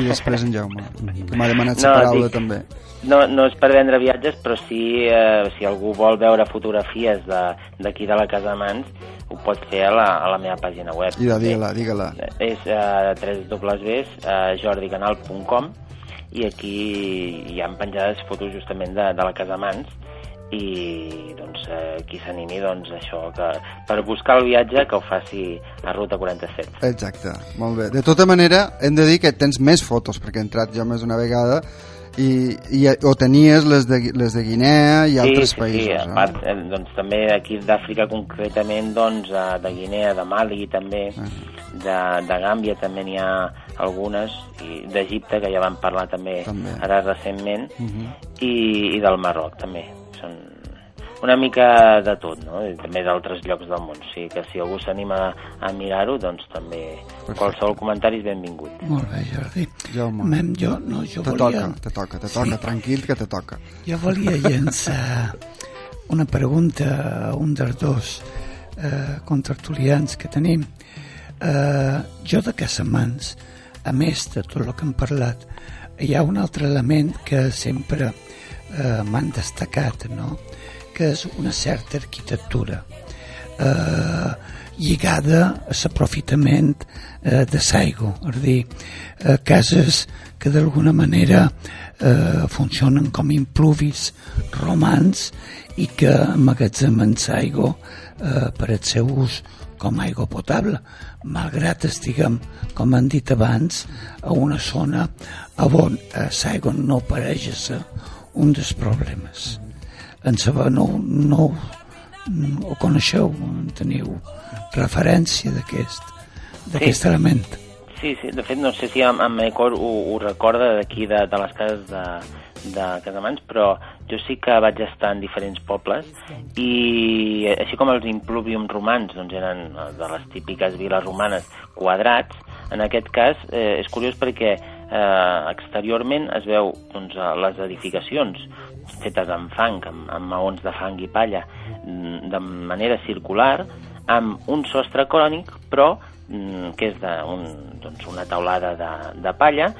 Speaker 2: i després en Jaume, que m'ha demanat la
Speaker 5: No,
Speaker 2: paraula
Speaker 5: dic-
Speaker 2: també.
Speaker 5: No, no és per vendre viatges, però sí, eh, si algú vol veure fotografies de- d'aquí de, la Casa Mans, ho pot fer a la, a la meva pàgina web.
Speaker 2: I digue-la, digue-la.
Speaker 5: És uh, www.jordicanal.com i aquí hi han penjades fotos justament de, de la Casa Mans i doncs eh, qui s'animi doncs això que per buscar el viatge que ho faci a Ruta 47
Speaker 2: Exacte, molt bé. De tota manera, hem de dir que tens més fotos, perquè he entrat jo més una vegada i, i o tenies les de, les de Guinea i altres
Speaker 5: sí,
Speaker 2: països.
Speaker 5: Sí,
Speaker 2: eh?
Speaker 5: a part, eh, doncs, també aquí d'Àfrica concretament, doncs, eh, de Guinea, de Mali també,
Speaker 2: Ah.
Speaker 5: de, de Gàmbia també n'hi ha algunes, i d'Egipte, que ja vam parlar també,
Speaker 2: També.
Speaker 5: ara recentment,
Speaker 2: Mhm.
Speaker 5: i, i del Marroc també. Són, una mica de tot, no? I també d'altres llocs del món. O sigui que si algú s'anima a, mirar-ho, doncs també
Speaker 2: Perfecte.
Speaker 5: qualsevol comentari és benvingut.
Speaker 3: Molt bé, Jordi.
Speaker 2: Jaume.
Speaker 3: Mem, jo, no, jo
Speaker 2: Te
Speaker 3: volia...
Speaker 2: toca, te toca, te toca, tranquil que te toca.
Speaker 3: Jo volia llançar una pregunta a un dels dos eh, contertulians que tenim. Eh, jo de Casamans, a més de tot el que hem parlat, hi ha un altre element que sempre eh, m'han destacat, no? que és una certa arquitectura eh, lligada a l'aprofitament eh, de Saigo, és a dir, eh, cases que d'alguna manera eh, funcionen com impluvis romans i que emmagatzemen aigua eh, per al seu ús com a aigua potable, malgrat estiguem, com han dit abans, a una zona on eh, l'aigua no pareix ser un dels problemes. En saber, no, no, no ho coneixeu, en teniu referència d'aquest d'aquest
Speaker 5: Sí.
Speaker 3: element.
Speaker 5: Sí, sí, de fet no sé si en, en Mecor ho, ho recorda d'aquí de, de les cases de, de Casamans, però jo sí que vaig estar en diferents pobles i així com els impluviums romans doncs eren eh, de les típiques viles romanes quadrats, en aquest cas eh, és curiós perquè eh, exteriorment es veu doncs, eh, les edificacions fetes amb fang, amb, amb maons de fang i palla, mm, de manera circular, amb un sostre cònic, però mm, que és de un, doncs una taulada de, de palla,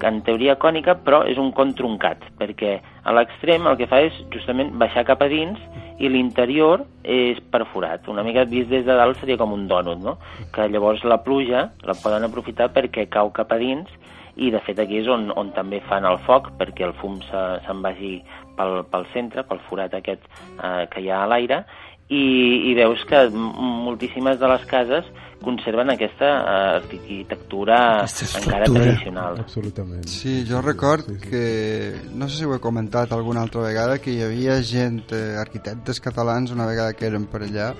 Speaker 5: que en teoria cònica, però és un con truncat, perquè a l'extrem el que fa és justament baixar cap a dins i l'interior és perforat. Una mica vist des de dalt seria com un dònut, no? Que llavors la pluja la poden aprofitar perquè cau cap a dins i de fet aquí és on, on també fan el foc perquè el fum se- se'n vagi pel, pel centre, pel forat aquest eh, que hi ha a l'aire i, i veus que moltíssimes de les cases conserven aquesta eh, arquitectura
Speaker 3: Aquesta
Speaker 5: encara tradicional.
Speaker 4: Absolutament.
Speaker 2: Sí, jo record que, no sé si ho he comentat alguna altra vegada, que hi havia gent, eh, arquitectes catalans, una vegada que eren per allà,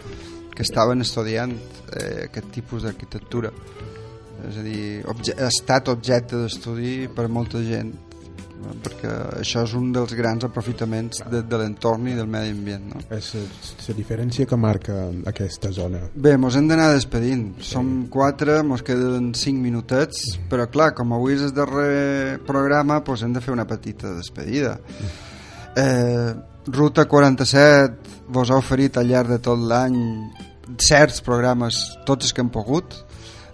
Speaker 2: que estaven estudiant eh, aquest tipus d'arquitectura. És a dir, obje ha estat objecte d'estudi per molta gent, perquè això és un dels grans aprofitaments de, de l'entorn i del medi ambient. No?
Speaker 4: És la diferència que marca aquesta zona.
Speaker 2: Bé, mos hem d'anar despedint. Som quatre, mos queden cinc minutets, però clar, com avui és el darrer programa, doncs hem de fer una petita despedida. Eh, Ruta 47 vos ha oferit al llarg de tot l'any certs programes, tots els que hem pogut,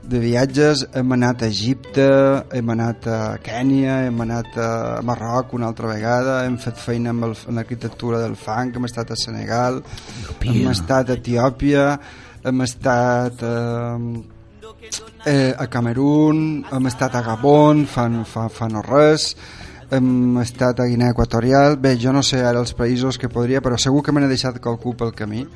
Speaker 2: de viatges, hem anat a Egipte, hem anat a Kènia, hem anat a Marroc una altra vegada, hem fet feina amb, el, amb l'arquitectura del fang, hem estat a Senegal, hem estat a Etiòpia, hem estat eh, eh, a Camerún, hem estat a Gabon fa, fa, fa no res, hem estat a Guinea Equatorial, bé, jo no sé ara els països que podria, però segur que me n'he deixat qualcú pel camí,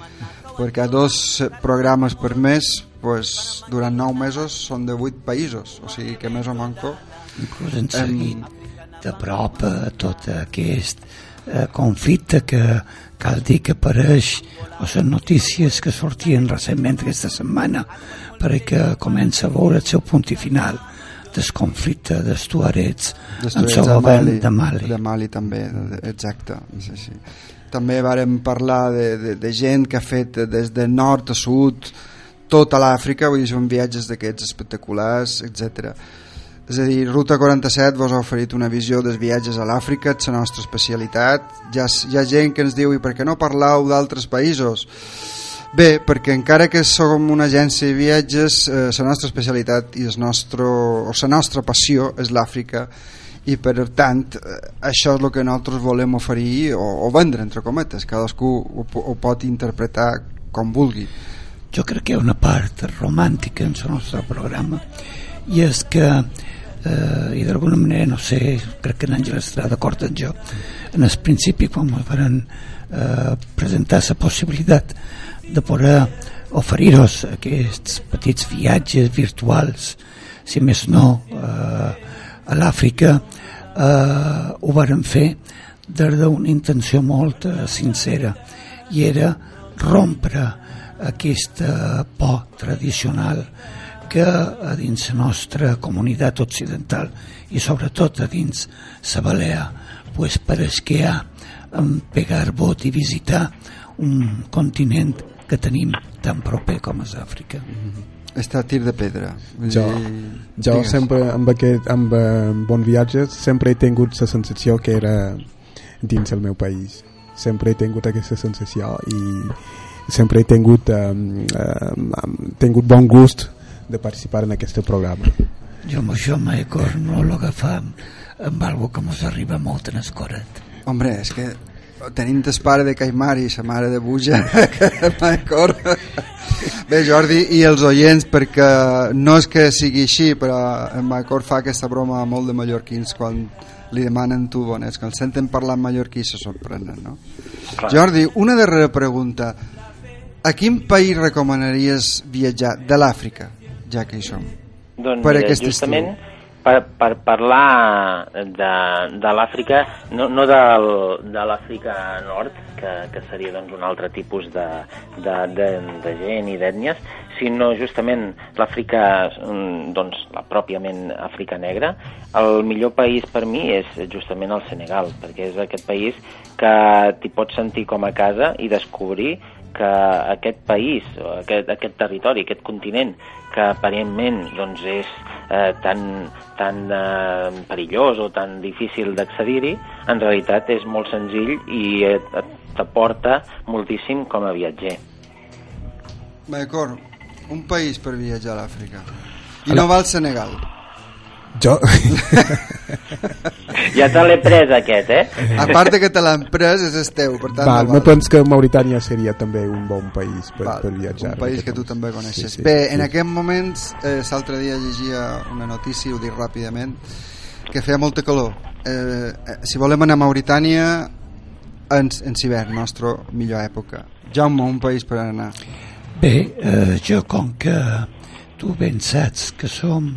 Speaker 2: perquè dos programes per mes, pues, durant nou mesos són de vuit països, o sigui que més o manco
Speaker 3: inclús hem seguit de prop eh, tot aquest eh, conflicte que cal dir que apareix o les notícies que sortien recentment aquesta setmana perquè comença a veure el seu punt i final del conflicte dels tuarets en
Speaker 2: Destruïts
Speaker 3: el govern de Mali.
Speaker 2: De Mali també, exacte. Sí, sí. També vàrem parlar de, de, de gent que ha fet des de nord a sud tota l'Àfrica, vull dir, són viatges d'aquests espectaculars, etc. És a dir, Ruta 47 vos ha oferit una visió dels viatges a l'Àfrica, és la nostra especialitat. Hi ha, hi ha gent que ens diu, i per què no parlau d'altres països? Bé, perquè encara que som una agència de viatges, eh, la nostra especialitat i el nostre, o la nostra passió és l'Àfrica i per tant eh, això és el que nosaltres volem oferir o, o vendre, entre cometes, cadascú ho, ho pot interpretar com vulgui.
Speaker 3: Jo crec que hi ha una part romàntica en el nostre programa i és que eh, i d'alguna manera, no sé, crec que l'Àngel estarà d'acord amb jo en el principi quan ens van eh, presentar la possibilitat de poder oferir-nos aquests petits viatges virtuals si més no eh, a l'Àfrica eh, ho varen fer des d'una intenció molt eh, sincera i era rompre aquesta por tradicional que a dins la nostra comunitat occidental i sobretot a dins la Balea pues ha en pegar vot i visitar un continent que tenim tan proper com és Àfrica.
Speaker 2: Està a tir de pedra.
Speaker 4: Jo, jo
Speaker 2: digues.
Speaker 4: sempre amb aquest amb eh, bon viatges sempre he tingut la sensació que era dins el meu país sempre he tingut aquesta sensació i sempre he tingut um, um, tingut bon gust de participar en aquest programa
Speaker 3: Jo amb això mai cor no l'agafam amb algo que mos arriba molt en escoret.
Speaker 2: Hombre, és que tenint el pare de Caimar i la mare de Buja que m'acord bé Jordi i els oients perquè no és que sigui així però en Macor fa aquesta broma molt de mallorquins quan li demanen tu bones que el senten parlar en mallorquí se sorprenen no?
Speaker 5: Clar.
Speaker 2: Jordi, una darrera pregunta a quin país recomanaries viatjar de l'Àfrica ja que hi som
Speaker 5: Doncs
Speaker 2: Per
Speaker 5: mira,
Speaker 2: aquest
Speaker 5: justament per, per parlar de, de l'Àfrica, no, no del, de l'Àfrica Nord, que, que seria doncs, un altre tipus de, de, de, de gent i d'ètnies, sinó justament l'Àfrica, mm, doncs, la pròpiament Àfrica Negra, el millor país per mi és justament el Senegal, perquè és aquest país que t'hi pots sentir com a casa i descobrir que aquest país, o aquest, aquest territori, aquest continent, que aparentment doncs, és eh, tan, tan eh, perillós o tan difícil d'accedir-hi, en realitat és molt senzill i et- t'aporta moltíssim com a viatger.
Speaker 2: Macor, un país per viatjar a l'Àfrica i no va al Senegal
Speaker 4: jo,
Speaker 5: Ja te l'he pres aquest, eh?
Speaker 2: a part de que te l'han pres és el teu per tant
Speaker 4: val,
Speaker 2: no
Speaker 4: me
Speaker 2: val.
Speaker 4: penso que Mauritània seria també un bon país per,
Speaker 2: Val,
Speaker 4: per viatjar
Speaker 2: un país que tu també coneixes.
Speaker 4: Sí, sí,
Speaker 2: Bé,
Speaker 4: sí.
Speaker 2: en aquest moments, eh, l'altre dia llegia una notícia, ho dic ràpidament, que feia molta calor. Eh, eh, si volem anar a Mauritània, en, en hivern, nostra millor època. Jaume, un país per anar.
Speaker 3: Bé, eh, jo com que tu ben saps que som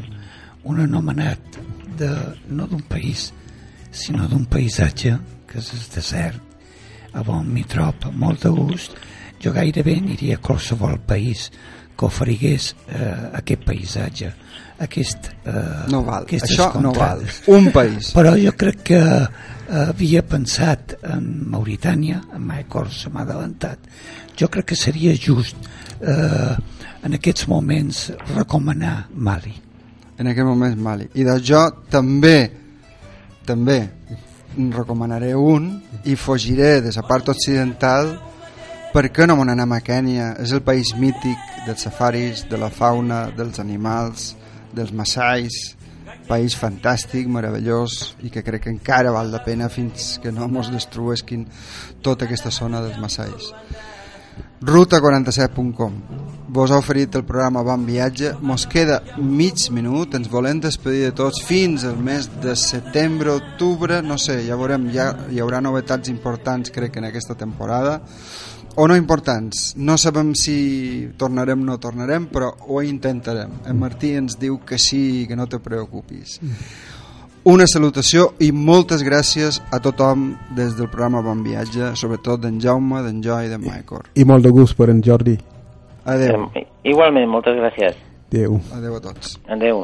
Speaker 3: un anomenat de, no d'un país, sinó d'un paisatge, que és el desert, a on m'hi trob amb molt de gust, jo gairebé aniria a qualsevol país que oferigués eh, aquest paisatge, aquest, eh,
Speaker 2: No val, això no val.
Speaker 3: contrades.
Speaker 2: Un país.
Speaker 3: Però jo crec que eh, havia pensat en Mauritània, en Michael se m'ha adelantat. Jo crec que seria just eh, en aquests moments recomanar Mali.
Speaker 2: En aquest moment Mali. I de jo també, també recomanaré un i fugiré de la part occidental per què no me n'anem a Kènia? És el país mític dels safaris, de la fauna, dels animals, dels massais, país fantàstic, meravellós i que crec que encara val la pena fins que no mos destruesquin tota aquesta zona dels massais. Ruta47.com Vos ha oferit el programa Bon Viatge. Mos queda mig minut, ens volem despedir de tots fins al mes de setembre, octubre, no sé, ja veurem, ja hi haurà novetats importants crec en aquesta temporada o no importants, no sabem si tornarem o no tornarem, però ho intentarem. En Martí ens diu que sí, que no te preocupis. Una salutació i moltes gràcies a tothom des del programa Bon Viatge, sobretot d'en Jaume, d'en Joy i d'en Michael.
Speaker 4: i molt de gust per en Jordi
Speaker 2: Adeu.
Speaker 5: Igualment, moltes gràcies.
Speaker 4: Adéu
Speaker 2: Adeu a tots.
Speaker 5: Adéu.